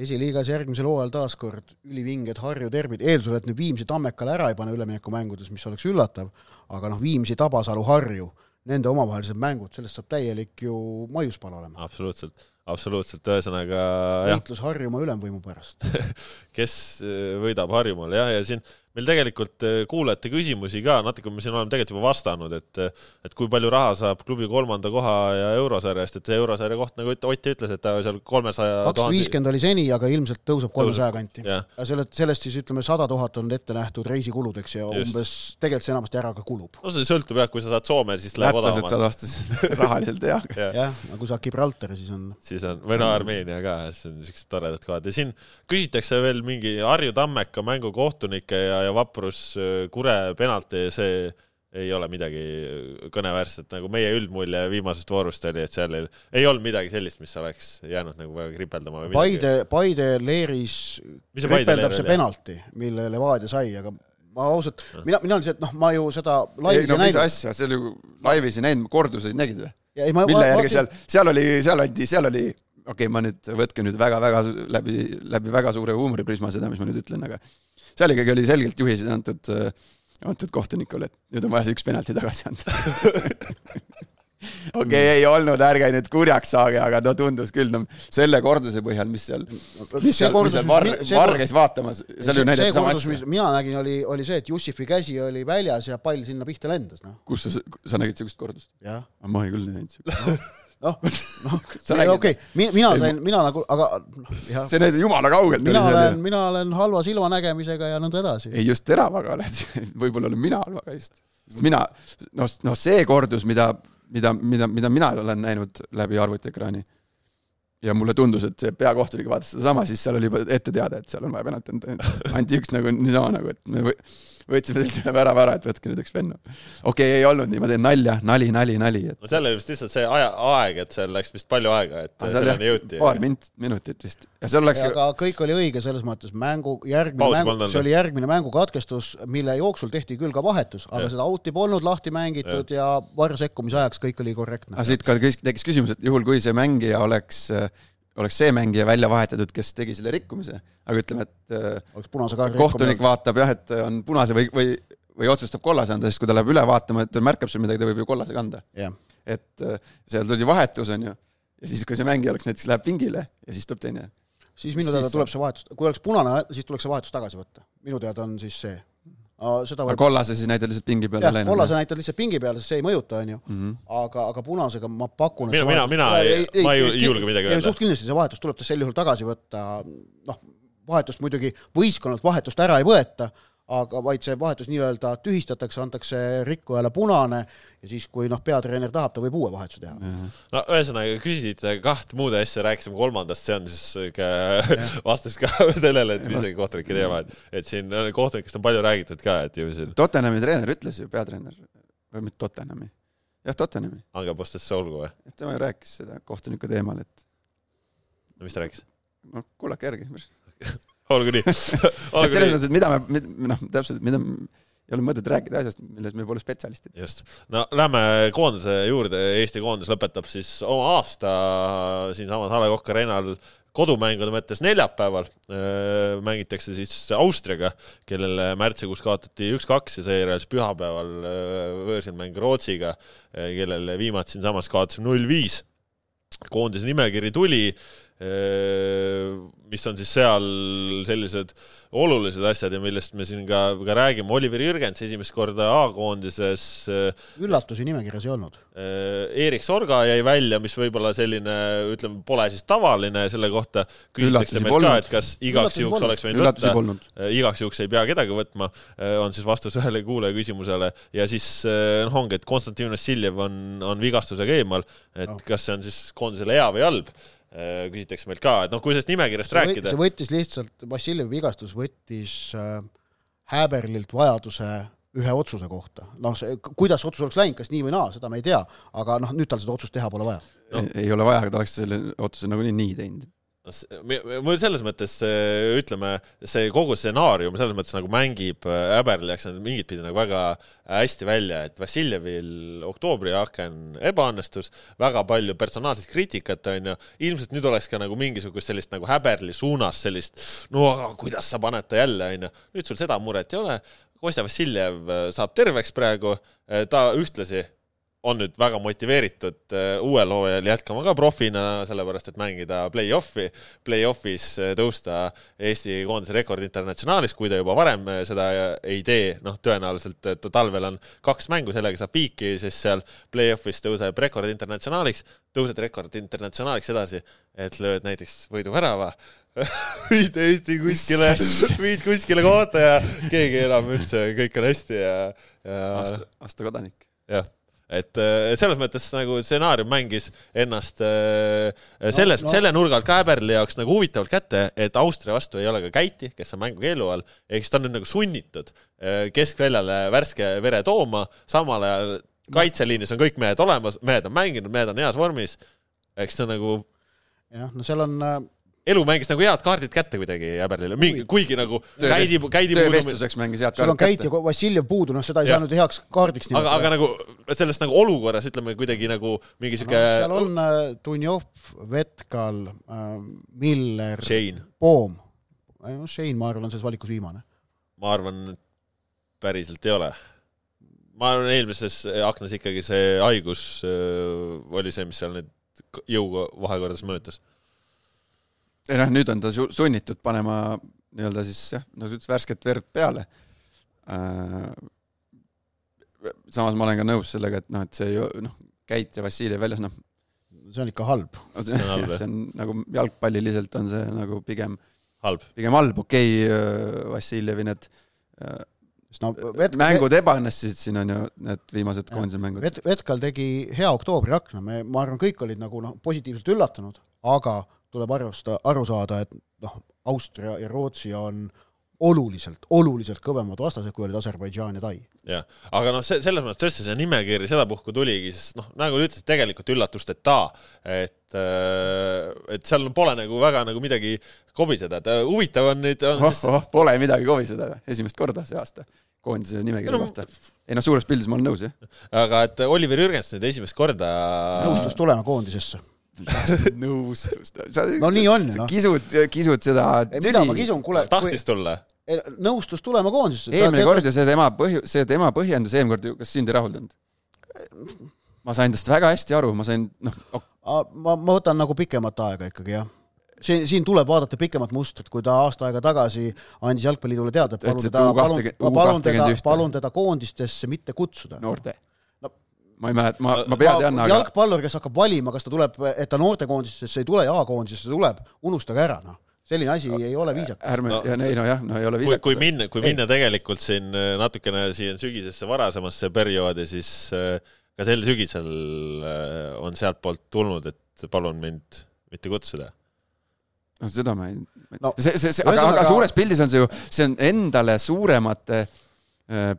esiliigas järgmisel hooajal taas kord ülivinged Harju derbid, eeldusel, et nüüd Viimsi Tammekale ära ei pane üleminekumängudes, mis oleks üllatav, aga noh, Viimsi, Tabasalu, Harju nende omavahelised mängud, sellest saab täielik ju maiuspala olema. absoluutselt, absoluutselt, ühesõnaga võitlus Harjumaa ülemvõimu pärast. Kes võidab Harjumaal? Jah, ja siin meil tegelikult eh, kuulajate küsimusi ka, natuke me siin oleme tegelikult juba vastanud, et et kui palju raha saab klubi kolmanda koha ja eurosarjast, et see eurosarja koht, nagu Ott ütles, et ta seal kolmesaja kaks viiskümmend oli seni, aga ilmselt tõuseb kolmesaja kanti. ja sellest, sellest siis ütleme, sada tuhat on ette nähtud reisikuludeks ja Just. umbes tegelikult see enamasti ära ka kulub. no see sõltub jah, kui sa saad Soome, siis läheb odavamalt. saad vastasid rahaliselt jah. jah, aga kui sa Gibraltari, siis on siis on, või no Armeenia ka, see on niisugused toredad kohad ja siin küsitakse veel mingi Harju Tammeka mängukohtunike ja, ja Vaprus Kure penalti, see ei ole midagi kõneväärset, nagu meie üldmulje viimasest voorust oli, et seal ei, ei olnud midagi sellist, mis oleks jäänud nagu väga kripeldama. Paide, Paide leeris kripeldab see penalti, mille Levadia sai, aga ma ausalt, ah. mina, mina lihtsalt noh, ma ju seda laivis ei no, näinud. mis asja, see oli ju laivis ei näinud, korduseid nägid või? mille järgi seal, seal oli, seal anti, seal oli, okei okay,, ma nüüd, võtke nüüd väga-väga läbi, läbi väga suure huumoriprisma seda, mis ma nüüd ütlen, aga seal ikkagi oli selgelt juhised antud, antud kohtunikule, et nüüd on vaja see üks penalti tagasi anda okei okay,, ei olnud, ärge nüüd kurjaks saage, aga no tundus küll, no selle korduse põhjal, mis seal, mis seal, mis seal Varr, Varr käis vaatamas, seal ju näidati sama asja. mina nägin, oli, oli see, et Jussifi käsi oli väljas ja pall sinna pihta lendas, noh. kus sa, sa nägid niisugust kordust? ma ei küll ei näinud niisugust noh, noh, okei, mina sain, mina nagu, aga noh, jah. see näitab jumala kaugelt. mina olen, mina olen halva silmanägemisega ja nõnda edasi. ei, just teravaga oled, võib-olla olen mina halvaga just. sest mina, noh, noh see kordus, mida, mida, mida, mida mina olen näinud läbi arvutiekraani ja mulle tundus, et see peakohtunik vaatas sedasama, siis seal oli juba ette teada, et seal on vaja penalti anda. anti üks nagu niisama nagu, et me võtsime teilt üle värava ära, et võtke nüüd üks vennu. okei okay,, ei olnud nii, ma teen nalja, nali, nali, nali et.... no seal oli vist lihtsalt see aja, aeg, et seal läks vist palju aega, et selleni jõuti. paar mint-, minutit vist. ja seal läks aga kõik oli õige selles mõttes, mängu, järgmine Pausi mängu, see oli järgmine mängukatkestus, mille jooksul tehti küll ka vahetus, aga ja. seda out'i polnud lahti mängitud ja, ja varju sekkumise ajaks kõik oli korrektne. aga siit ka tekkis küsimus, et juhul, kui see mängija oleks äh, oleks see mängija välja vahetatud, kes tegi selle rikkumise, aga ütleme, et äh, oleks punase kaardi kohtunik rikkumine. vaatab jah, et on punase või, või, või otsustab kollase anda, sest kui ta läheb üle vaatama, et märkab seal midagi, ta võib ju kollasega anda yeah.. et äh, seal tuli vahetus, on ju, ja siis, kui see mängija oleks näiteks, läheb pingile ja siis tuleb teine. siis minu teada tuleb see vahetus, kui oleks punane, siis tuleks see vahetus tagasi võtta. minu teada on siis see seda võib... aga kollase siis näitad lihtsalt pingi peale läinud? kollase näitad lihtsalt pingi peale, sest see ei mõjuta, on ju. Mhm. aga, aga punasega ma pakun mina, mina, mina ei, ei, ma ei, ei julge midagi öelda. suht kindlasti see vahetus tuleb sel juhul tagasi võtta, noh, vahetust muidugi võistkonnalt vahetust ära ei võeta, aga vaid see vahetus nii-öelda tühistatakse, antakse rikkujale punane ja siis, kui noh, peatreener tahab, ta võib uue vahetuse teha. no ühesõnaga, küsisite kaht muude asja, rääkisime kolmandast, see on siis ka vastus ka sellele, et mis see kohtunike teema, et, et siin kohtunikest on palju räägitud ka, et ju siin Tottenhami treener ütles ju, peatreener, või mitte Tottenhami, jah, Tottenhami. Angepostesse olgu või? tema ju rääkis seda kohtuniku teemal, et no mis ta rääkis? no kuulake järgi olgu nii et selles mõttes, et mida me, noh, täpselt, mida ei ole mõtet rääkida asjast, milles me pole spetsialistid. just. no lähme koondise juurde, Eesti koondis lõpetab siis oma aasta siinsamas A Le Coq Arena'l kodumängude mõttes neljapäeval mängitakse siis Austriaga, kellele märtsikuus kaotati üks-kaks ja seejärel siis pühapäeval äh, võõrsil mäng Rootsiga, kellele viimati siinsamas kaotasime null-viis. koondise nimekiri tuli mis on siis seal sellised olulised asjad ja millest me siin ka, ka räägime, Oliver Jürgens esimest korda A-koondises. üllatusi nimekirjas ei olnud. Erik Sorga jäi välja, mis võib-olla selline, ütleme, pole siis tavaline, selle kohta. Küsitakse meilt ka, et kas igaks juhuks oleks võinud võtta, igaks juhuks ei pea kedagi võtma, on siis vastus ühele kuulaja küsimusele. Ja siis noh, ongi, et Konstantin Vassiljev on, on vigastusega eemal, et no. kas see on siis koondisele hea või halb küsitakse meilt ka, et noh, kui sellest nimekirjast see rääkida. see võttis lihtsalt, Vassiljevi vigastus võttis äh, Häberlilt vajaduse ühe otsuse kohta. noh, see, kuidas otsus oleks läinud, kas nii või naa, seda me ei tea, aga noh, nüüd tal seda otsust teha pole vaja no.. ei ole vaja, aga ta oleks selle otsuse nagunii nii teinud mul selles mõttes ütleme, see kogu stsenaarium selles mõttes nagu mängib Äberli jaoks mingit pidi nagu väga hästi välja, et Vassiljevil oktoobri aken ebaõnnestus, väga palju personaalset kriitikat onju, ilmselt nüüd oleks ka nagu mingisugust sellist nagu Häberli suunas sellist, no aga kuidas sa paned ta jälle onju, nüüd sul seda muret ei ole. Kostja Vassiljev saab terveks praegu, ta ühtlasi on nüüd väga motiveeritud äh, uuel hooajal jätkama ka profina, sellepärast et mängida play-off'i, play-off'is äh, tõusta Eesti koondise rekord internatsionaalis, kui ta juba varem äh, seda ei tee, noh, tõenäoliselt talvel on kaks mängu, sellega saab viiki, siis seal play-off'is tõuseb rekord internatsionaaliks, tõused rekord internatsionaaliks edasi, et lööd näiteks võiduvärava viid Eesti kuskile, viid kuskile kohta ja keegi enam üldse, kõik on hästi ja, ja aasta, aasta kodanik. jah, et selles mõttes nagu stsenaarium mängis ennast äh, selles no,, no. selle nurga alt ka Äberli jaoks nagu huvitavalt kätte, et Austria vastu ei ole ka Käiti, kes on mängukeelu all, ehk siis ta on nüüd nagu sunnitud äh, keskväljale värske vere tooma, samal ajal kaitseliinis on kõik mehed olemas, mehed on mänginud, mehed on heas vormis, eks see nagu jah, no seal on äh, elu mängis nagu head kaardid kätte kuidagi Äberlile, mingi, kuigi nagu käidi, käidi töövestluseks mängis head kaardid kätte. sul on Käit ja Vassiljev puudu, noh, seda ei ja. saa nüüd heaks kaardiks nimetada. aga, aga nagu sellest nagu olukorras ütleme kuidagi nagu mingi sihuke no, seal on äh, Dunjov, Vetkal äh,, Miller, Poom. no Shane, ma arvan, on selles valikus viimane. ma arvan, et päriselt ei ole. ma arvan, eelmises aknas ikkagi see haigus äh, oli see, mis seal nüüd jõuga vahekordades mõjutas ei noh, nüüd on ta sunnitud panema nii-öelda siis jah, no sa ütlesid värsket verd peale. Äh, samas ma olen ka nõus sellega, et noh, et see ju noh, Käit ja Vassiljev väljas, noh. see on ikka halb. see on, see on nagu jalgpalliliselt on see nagu pigem halb, pigem halb, okei okay,, äh, Vassiljevi need äh, no, vet, mängud ebaõnnestusid siin on ju need viimased koondise mängud vet,. Vetkal tegi hea oktoobriakna, me, ma arvan, kõik olid nagu noh, positiivselt üllatunud, aga tuleb arvestada, aru saada, et noh, Austria ja Rootsi on oluliselt, oluliselt kõvemad vastased, kui olid Aserbaidžaan ja Tai. jah, aga noh, see, selles mõttes tõesti see nimekiri sedapuhku tuligi, sest noh, nagu sa ütlesid, tegelikult üllatusteta, et äh, et seal pole nagu väga nagu midagi kobiseda, et äh, huvitav on nüüd on oh, siis... oh, pole midagi kobiseda, esimest korda see aasta koondise nimekirja no, kohta. ei noh, suures pildis ma olen nõus, jah. aga et Oliver Jürgens nüüd esimest korda nõustus tulema koondisesse nõustust. no nii on ju noh. kisud, kisud seda mida ma kisun, kuule. tahtis tulla? nõustus tulema koondisesse. eelmine kord ju see tema põhju-, see tema põhjendus eelmine kord ju, kas sind ei rahuldanud? ma sain tast väga hästi aru, ma sain, noh ok.. ma, ma võtan nagu pikemat aega ikkagi, jah see, siin tuleb vaadata pikemat mustrit, kui ta aasta aega tagasi andis Jalgpalliliidule teada, et palun teda, palun, palun teda, palun teda koondistesse mitte kutsuda. noorte ma ei mäleta, ma, ma pead ei anna, aga jalgpallur, kes hakkab valima, kas ta tuleb, et ta noortekoondistesse ei tule ja A-koondisesse tuleb, unustage ära, noh selline asi no, ei ole viisakas. ärme no,, ja ei nojah, no ei ole viisakas. kui minna, kui minna tegelikult siin äh, natukene siin sügisesse varasemasse perioodi, siis äh, ka sel sügisel äh, on sealtpoolt tulnud, et palun mind mitte kutsuda. no seda ma ei no,, see, see, see, aga, aga suures pildis on see ju, see on endale suuremate äh, Äh,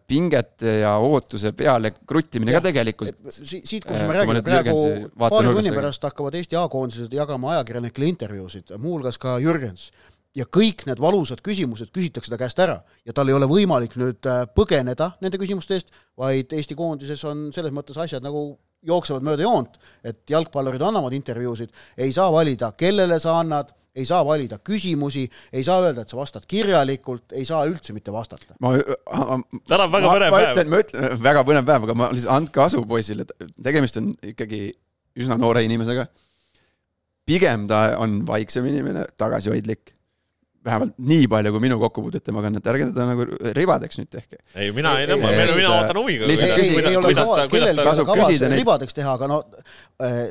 pingete ja ootuse peale kruttimine ja, ka tegelikult. siit, kus me räägime praegu, paari tunni pärast hakkavad Eesti A-koondised jagama ajakirjanikele intervjuusid, muuhulgas ka Jürgens. ja kõik need valusad küsimused küsitakse ta käest ära ja tal ei ole võimalik nüüd äh, põgeneda nende küsimuste eest, vaid Eesti koondises on selles mõttes asjad nagu jooksevad mööda joont, et jalgpallurid annavad intervjuusid, ei saa valida, kellele sa annad ei saa valida küsimusi, ei saa öelda, et sa vastad kirjalikult, ei saa üldse mitte vastata. ma, täna on väga põnev päev. ma ütlen, väga põnev päev, aga ma lihtsalt, andke asu poisile, tegemist on ikkagi üsna noore inimesega. pigem ta on vaiksem inimene, tagasihoidlik. vähemalt nii palju, kui minu kokkupuudet temaga on, et ärge teda nagu ribadeks nüüd tehke. ei, mina ei tõmba, mina, mina ootan huviga. kuidas ta, kuidas ta tasub küsida neid. ribadeks teha, aga no äh,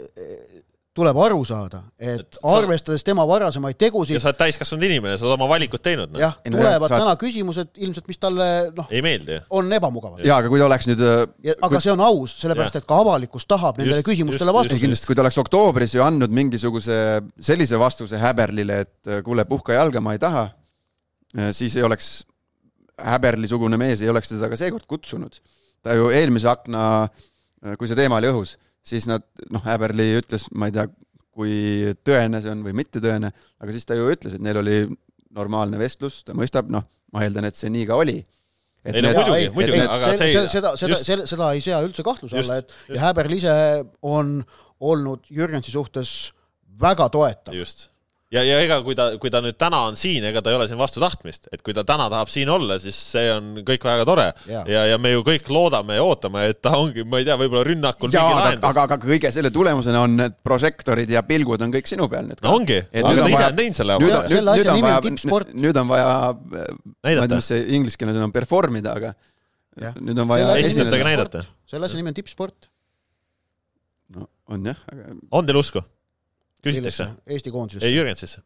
tuleb aru saada, et, et sa... arvestades tema varasemaid tegusid ja sa oled täiskasvanud inimene, sa oled oma valikud teinud no.. jah, tulevad saad... täna küsimused ilmselt, mis talle noh, ei meeldi. on ebamugavad. jaa, aga kui ta oleks nüüd äh, ja, aga kui... see on aus, sellepärast et ka avalikkus tahab nendele just, küsimustele vastuseid. kindlasti, kui ta oleks oktoobris ju andnud mingisuguse sellise vastuse Häberlile, et äh, kuule, puhka jalga, ma ei taha, äh, siis ei oleks Häberli-sugune mees ei oleks teda ka seekord kutsunud. ta ju eelmise akna, kui see teema oli õhus siis nad, noh, Äberli ütles, ma ei tea, kui tõene see on või mittetõene, aga siis ta ju ütles, et neil oli normaalne vestlus, ta mõistab, noh, ma eeldan, et see nii ka oli. ei no muidugi, muidugi, aga see seda, seda, seda, seda, seda ei sea üldse kahtluse alla, et just. ja Häberl ise on olnud Jürgensi suhtes väga toetav. just ja, ja ega kui ta, kui ta nüüd täna on siin, ega ta ei ole siin vastu tahtmist, et kui ta täna tahab siin olla, siis see on kõik väga tore Jaa. ja, ja me ju kõik loodame ja ootame, et ta ongi, ma ei tea, võib-olla rünnakul jaa, mingi aga, lahendus. aga, aga kõige selle tulemusena on need prožektorid ja pilgud on kõik sinu peal nüüd no ongi, Et aga nüüd ta on ise vaja- on teinud selle nüüd nüüd, selle nüüd asja on nimi on vaja tippsport., nüüd on vaja, ma ei tea, näidata mis, see inglise keeles on, perform ida, aga Jah. nüüd on vaja esineda. näidata. selle asja nimi on tippsport. no on jah, aga on teil usku? küsitakse? Eesti koondisesse ei, Jürgensisse.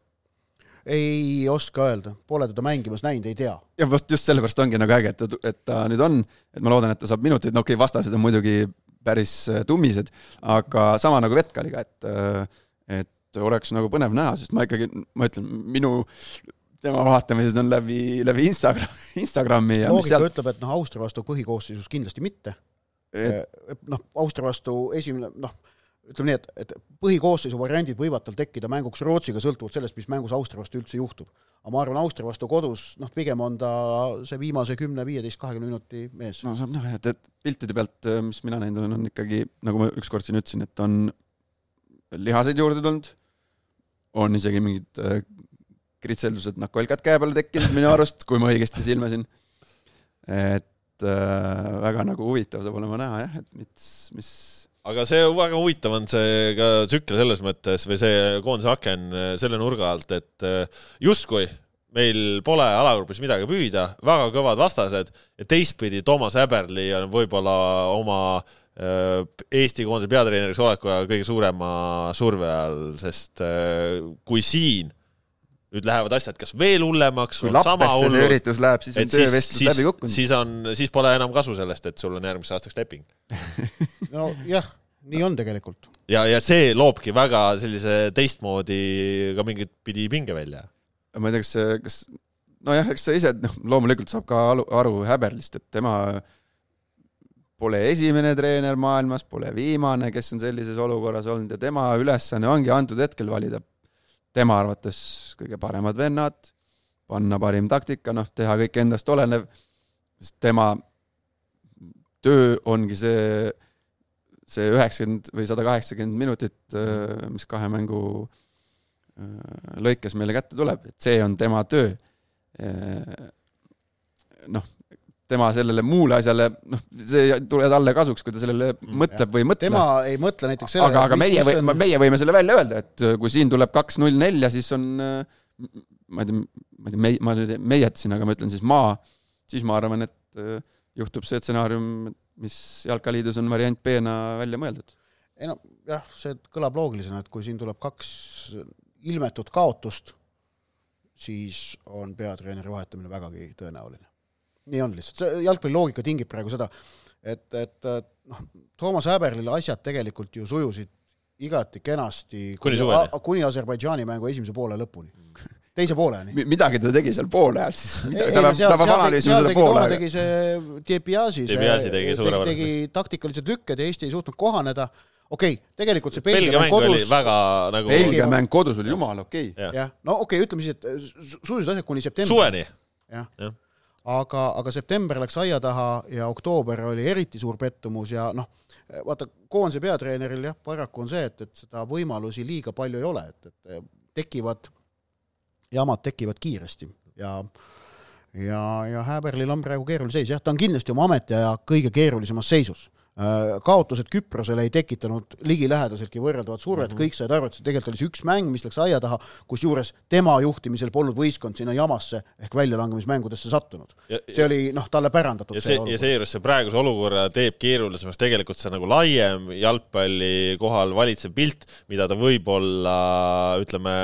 ei oska öelda, pole teda mängimas näinud, ei tea. ja vot just sellepärast ongi nagu äge, et ta, et ta nüüd on, et ma loodan, et ta saab minuteid, no okei okay,, vastased on muidugi päris äh, tummised, aga sama nagu Vetkaliga, et et oleks nagu põnev näha, sest ma ikkagi, ma ütlen, minu tema vaatamised on läbi, läbi Instagram, Instagrami ja loogika seal, ütleb, et noh, Austria vastu põhikoosseisus kindlasti mitte. et noh, Austria vastu esimene, noh, ütleme nii, et, et põhikoosseisu variandid võivad tal tekkida mänguks Rootsiga sõltuvalt sellest, mis mängus Austria vastu üldse juhtub. aga ma arvan, Austria vastu kodus, noh, pigem on ta see viimase kümne, viieteist, kahekümne minuti mees. no saab näha, et, et piltide pealt, mis mina näinud olen, on ikkagi, nagu ma ükskord siin ütlesin, et on lihaseid juurde tulnud, on isegi mingid äh, kritseldused nakolkad käe peale tekkinud minu arust, kui ma õigesti silmasin. et äh, väga nagu huvitav saab olema näha jah, et mis, mis aga see väga huvitav on see ka tsükkel selles mõttes või see koondise aken äh, selle nurga alt, et äh, justkui meil pole alagrupis midagi püüda, väga kõvad vastased ja teistpidi Toomas Häberli on võib-olla oma äh, Eesti koondise peatreeneriks oleku ajal kõige suurema surve all, sest kui siin nüüd lähevad asjad kas veel hullemaks, kui on sama Lappesse see hullud, üritus läheb, siis on töövestlus läbi, kukkunud. siis on, siis pole enam kasu sellest, et sul on järgmiseks aastaks leping. nojah, nii on tegelikult. ja, ja see loobki väga sellise teistmoodi ka mingit pidi pinge välja. ma ei tea, kas kas nojah, eks sa ise, noh, loomulikult saab ka alu- aru Häberlist, et tema pole esimene treener maailmas, pole viimane, kes on sellises olukorras olnud ja tema ülesanne ongi antud hetkel valida tema arvates kõige paremad vennad, panna parim taktika, noh, teha kõik endast olenev, sest tema töö ongi see, see üheksakümmend või sada kaheksakümmend minutit, mis kahe mängu äh, lõikes meile kätte tuleb, et see on tema töö. noh, tema sellele muule asjale, noh, see ei tule talle kasuks, kui ta sellele mõtleb või ei mõtle tema ei mõtle näiteks sellele aga, aga meie või, meie võime selle välja öelda, et äh, kui siin tuleb kaks null nelja, siis on äh, ma ei tea, ma ei tea, meie, ma nüüd meie jätsin, aga ma ütlen siis maa, siis ma arvan, et äh, juhtub see stsenaarium, mis Jalkaliidus on variant B-na välja mõeldud. ei no jah, see kõlab loogilisena, et kui siin tuleb kaks ilmetut kaotust, siis on peatreeneri vahetamine vägagi tõenäoline. Nii on lihtsalt, see jalgpalliloogika tingib praegu seda, et, et noh, Toomas Häberlile asjad tegelikult ju sujusid igati kenasti Kuni suveni. kuni Aserbaidžaani mängu esimese poole lõpuni, teise pooleni. midagi ta tegi seal poole ajal siis. Tegi- see Diabiasi, Diabiasi tegi tegi taktikalised lükked ja Eesti ei suutnud kohaneda. okei okay,, tegelikult see Belgia mäng kodus, väga nagu Belgia mäng kodus oli jumala okei okay.. jah. no okei okay,, ütleme siis, et su- sujusid asjad kuni septembri. suveni. jah Jah., aga, aga september läks aia taha ja oktoober oli eriti suur pettumus ja noh, vaata koondise peatreeneril jah, paraku on see, et, et seda võimalusi liiga palju ei ole, et, et tekivad, jamad tekivad kiiresti ja ja, ja Häberlil on praegu keeruline seis, jah, ta on kindlasti oma ametiaja kõige keerulisemas seisus. Kaotused Küprosele ei tekitanud ligilähedaseltki võrreldavat survet mm, -hmm. kõik said aru, et see tegelikult oli see üks mäng, mis läks aia taha, kusjuures tema juhtimisel polnud võistkond sinna jamasse ehk väljalangemismängudesse sattunud. see oli noh, talle pärandatud ja see, ja seejuures see praeguse olukorra teeb keerulisemaks tegelikult see nagu laiem jalgpalli kohal valitsev pilt, mida ta võib-olla ütleme,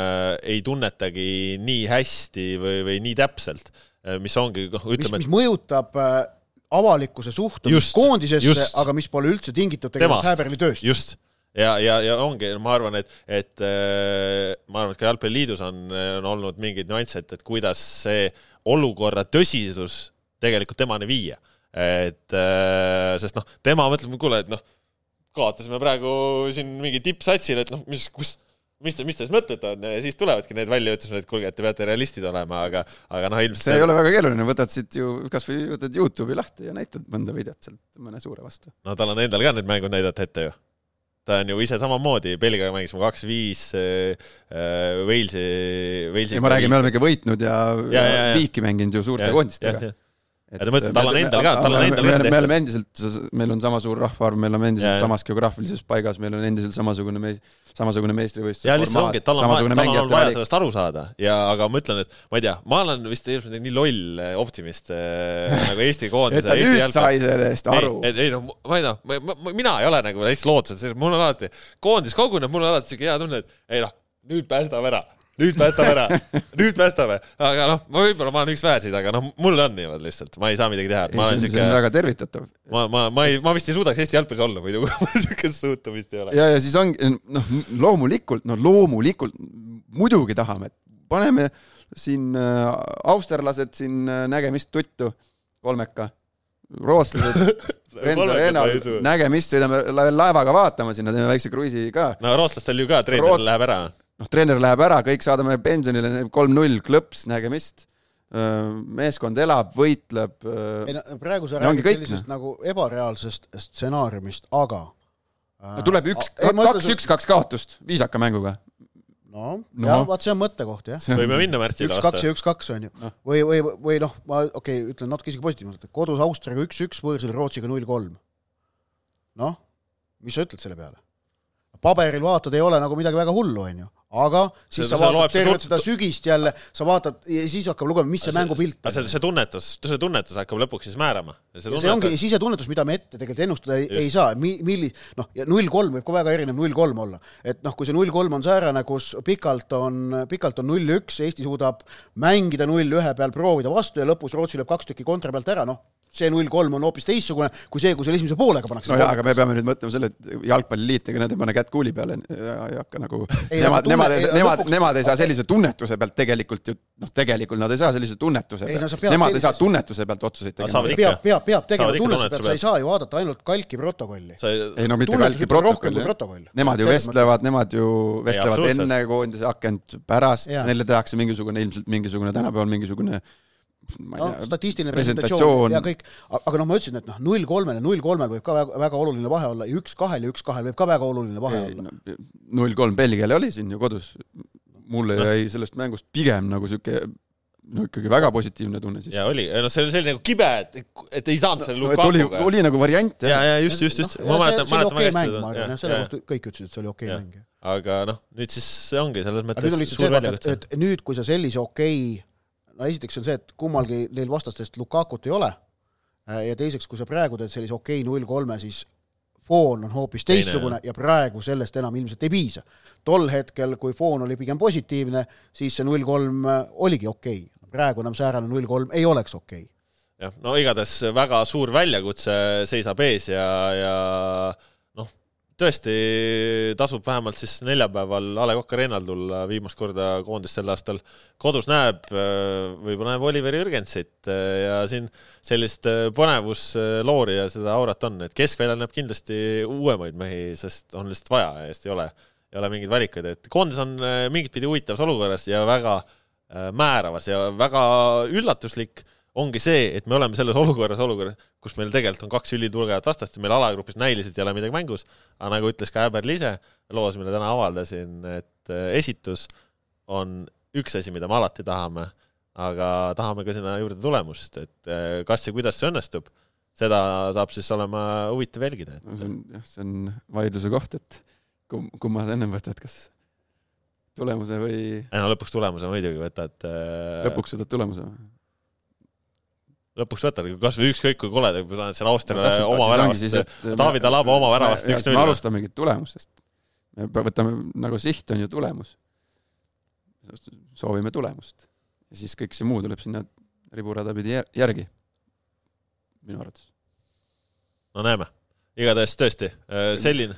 ei tunnetagi nii hästi või, või nii täpselt, mis ongi noh, mis, ütleme, mis mõjutab äh, avalikkuse suhtumist koondisesse aga mis pole üldse tingitud tegelikult. Häberli tööst. just ja, ja, ja ongi, ma arvan, et, et äh, ma arvan, et ka Jalgpalliliidus on, on olnud mingeid nüansse, et, et kuidas see olukorra tõsisus tegelikult temani viia. et äh, sest noh, tema mõtleb, kuule, et noh, kaotasime praegu siin mingi tippsatsil, et noh, mis, kus, mis te, mis te siis mõtlete on ja siis tulevadki need väljaütlemised, et kuulge, et te peate realistid olema, aga, aga noh, ilmselt see ei ole väga keeruline, võtad siit ju kasvõi võtad Youtube'i lahti ja näitad mõnda videot sealt mõne suure vastu. no tal on endal ka need mängud näidata ette ju. ta on ju ise samamoodi, Belgiaga mängisime kaks-viis, Walesi, Walesi. ma räägin, me oleme ikka võitnud ja, ja, ja, ja viiki mänginud ju suurte koondistega et ja ta mõtleb, tal on endal ka, tal on endal ka me oleme endiselt, meil on sama suur rahvaarv, me oleme endiselt ja, samas geograafilises paigas, meil on endiselt samasugune mees, samasugune meistrivõistluse ja lihtsalt ongi, et tal on, tal on vaja valik. sellest aru saada ja, aga ma ütlen, et ma ei tea, ma olen vist ilmselt nii loll eh, optimist äh, nagu Eesti koondise et ta nüüd jalka. sai sellest aru. ei, ei noh, ma ei noh, mina ei ole nagu täitsa lootuses, mul on alati, koondis koguneb, mul on alati siuke hea tunne, et ei noh, nüüd päästame ära nüüd päästame ära, nüüd päästame, aga noh, ma võib-olla ma olen üks väheseid, aga noh, mul on niimoodi lihtsalt, ma ei saa midagi teha. see on siuke... väga tervitatav. ma, ma, ma ei, ma vist ei suudaks Eesti jalgpallis olla muidu, siukest suhtumist ei ole. ja, ja siis ongi, noh, loomulikult, no loomulikult, muidugi tahame, et paneme siin äh, austerlased siin äh, nägemist tuttu, kolmeka, rootslased nägemist, sõidame laevaga vaatama sinna, teeme väikse kruiisi ka. no rootslastel ju ka treener Roots... läheb ära noh, treener läheb ära, kõik saadame pensionile, kolm-null, klõps, nägemist. meeskond elab, võitleb. ei no praegu sa räägid sellisest no. nagu ebareaalsest stsenaariumist, aga no tuleb üks, kaks, üks, kaks kaotust viisaka mänguga no, no. jah, vaat see on mõttekoht jah. võime minna märtsi üks, kaks ja üks, kaks on ju no.. või, või, või noh, ma okei okay,, ütlen natuke isegi positiivselt, et kodus Austriaga üks-üks, võõrsil Rootsiga null-kolm. noh, mis sa ütled selle peale? paberil vaatad, ei ole nagu midagi väga hullu, on ju aga siis see, sa vaatad tervet seda sügist jälle, sa vaatad ja siis hakkab lugema, mis see, see mängupilt on. see, see tunnetus, see tunnetus hakkab lõpuks siis määrama. see, see ongi sisetunnetus, mida me ette tegelikult ennustada ei, ei saa, mi-, milli-, noh, ja null kolm võib ka väga erinev null kolm olla. et noh, kui see null kolm on säärane, kus pikalt on, pikalt on null üks, Eesti suudab mängida null ühe peal, proovida vastu ja lõpus Rootsi lööb kaks tükki kontra pealt ära, noh, see null kolm on hoopis teistsugune kui see, kui seal esimese poolega pannakse. no jaa, aga me peame nüüd mõtlema selle, et jalgpalliliit, ega nad ei pane kätt kuuli peale ja ei hakka nagu ei, nemad, nemad, nemad, nemad ei saa sellise tunnetuse pealt tegelikult ju, noh, tegelikult nad ei saa sellise tunnetuse pealt, no, nemad ei saa tunnetuse pealt otsuseid tegema. peab, peab, peab tegema tunnetuse pealt, sa ei saa ju vaadata ainult kalki protokolli. ei no mitte kalki protokolli, nemad ju vestlevad, nemad ju vestlevad enne koondise akent, pärast, neile tehakse mingisugune, ilmselt mingisugune tänapäeval mingisugune no statistiline presentatsioon ja kõik, aga noh, ma ütlesin, et noh, null kolmele, null kolmel võib ka väga, väga oluline vahe olla ja üks kahel ja üks kahel võib ka väga oluline vahe ei, olla. null kolm Belgiale oli siin ju kodus, mulle no. jäi sellest mängust pigem nagu sihuke no ikkagi väga positiivne tunne siis. jaa, oli, no see oli selline nagu kibe, et, et ei saanud selle Lukakuga. oli, oli nagu variant, jah. jaa, jaa, just, just, just. ma mäletan, mäletan väga hästi seda. ma jah, selle kohta kõik ütlesid, et see oli okei okay mäng. aga noh, nüüd siis ongi selles mõttes suur väljakutse. et nüüd, kui sa sellise okei okay no esiteks on see, et kummalgi neil vastastest Lukakut ei ole äh, ja teiseks, kui sa praegu teed sellise okei null kolme, siis foon on hoopis teistsugune ja praegu sellest enam ilmselt ei piisa. tol hetkel, kui foon oli pigem positiivne, siis see null kolm äh, oligi okei okay., praegu enam säärane null kolm ei oleks okei okay. jah, no igatahes väga suur väljakutse seisab ees ja, ja tõesti tasub vähemalt siis neljapäeval A Le Coq Arena'l tulla viimast korda koondist sel aastal. Kodus näeb, võib-olla näeb Oliver Jürgensit ja siin sellist põnevusloori ja seda aurat on, et keskväljal näeb kindlasti uuemaid mehi, sest on lihtsalt vaja ja just ei ole, ei ole mingeid valikuid, et koondis on mingit pidi huvitavas olukorras ja väga määravas ja väga üllatuslik ongi see, et me oleme selles olukorras, olukorras, kus meil tegelikult on kaks ülitugevat vastast ja meil alagrupis näiliselt ei ole midagi mängus, aga nagu ütles ka Äberl ise loos, mille täna avaldasin, et äh, esitus on üks asi, mida me alati tahame, aga tahame ka sinna juurde tulemust, et äh, kas ja kuidas see õnnestub, seda saab siis olema huvitav jälgida. no see on jah, see on vaidluse koht, et kum-, kumma sa ennem võtad, kas tulemuse või? ei no lõpuks tulemuse muidugi võtad. Äh, lõpuks võtad tulemuse või? Lõpuks võtad, kasvõi ükskõik kui koledad, kui sa oled seal Austriale no, oma väravast, David Alaba oma väravast üks-null. me alustamegi tulemustest. me võtame, nagu siht on ju tulemus. soovime tulemust. ja siis kõik see muu tuleb sinna riburada pidi järgi, minu arvates. no näeme. igatahes tõesti, äh, selline,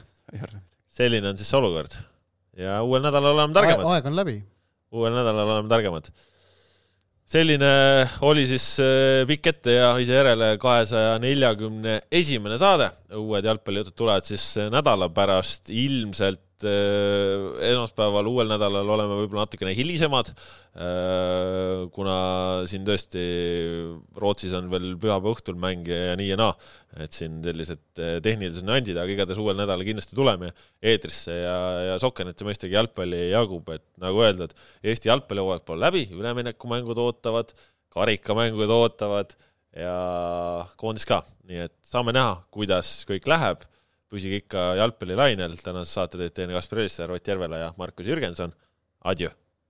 selline on siis see olukord. ja uuel nädalal oleme targemad. aeg on läbi. uuel nädalal oleme targemad selline oli siis äh, pikk ette ja ise järele kahesaja neljakümne esimene saade. uued jalgpallijutud tulevad siis äh, nädala pärast ilmselt et esmaspäeval, uuel nädalal oleme võib-olla natukene hilisemad, kuna siin tõesti Rootsis on veel pühapäeva õhtul mäng ja nii ja naa, et siin sellised tehnilised nüansid, aga igatahes uuel nädalal kindlasti tuleme eetrisse ja, ja Sokkeneti mõistagi jalgpalli jagub, et nagu öeldud, Eesti jalgpallihooaeg pole läbi, üleminekumängud ootavad, karikamängud ootavad ja koondis ka, nii et saame näha, kuidas kõik läheb püsige ikka jalgpallilainel, tänase saate teid teen Kaspar Elisser, Ott Järvela ja Markus Jürgenson, adjöö!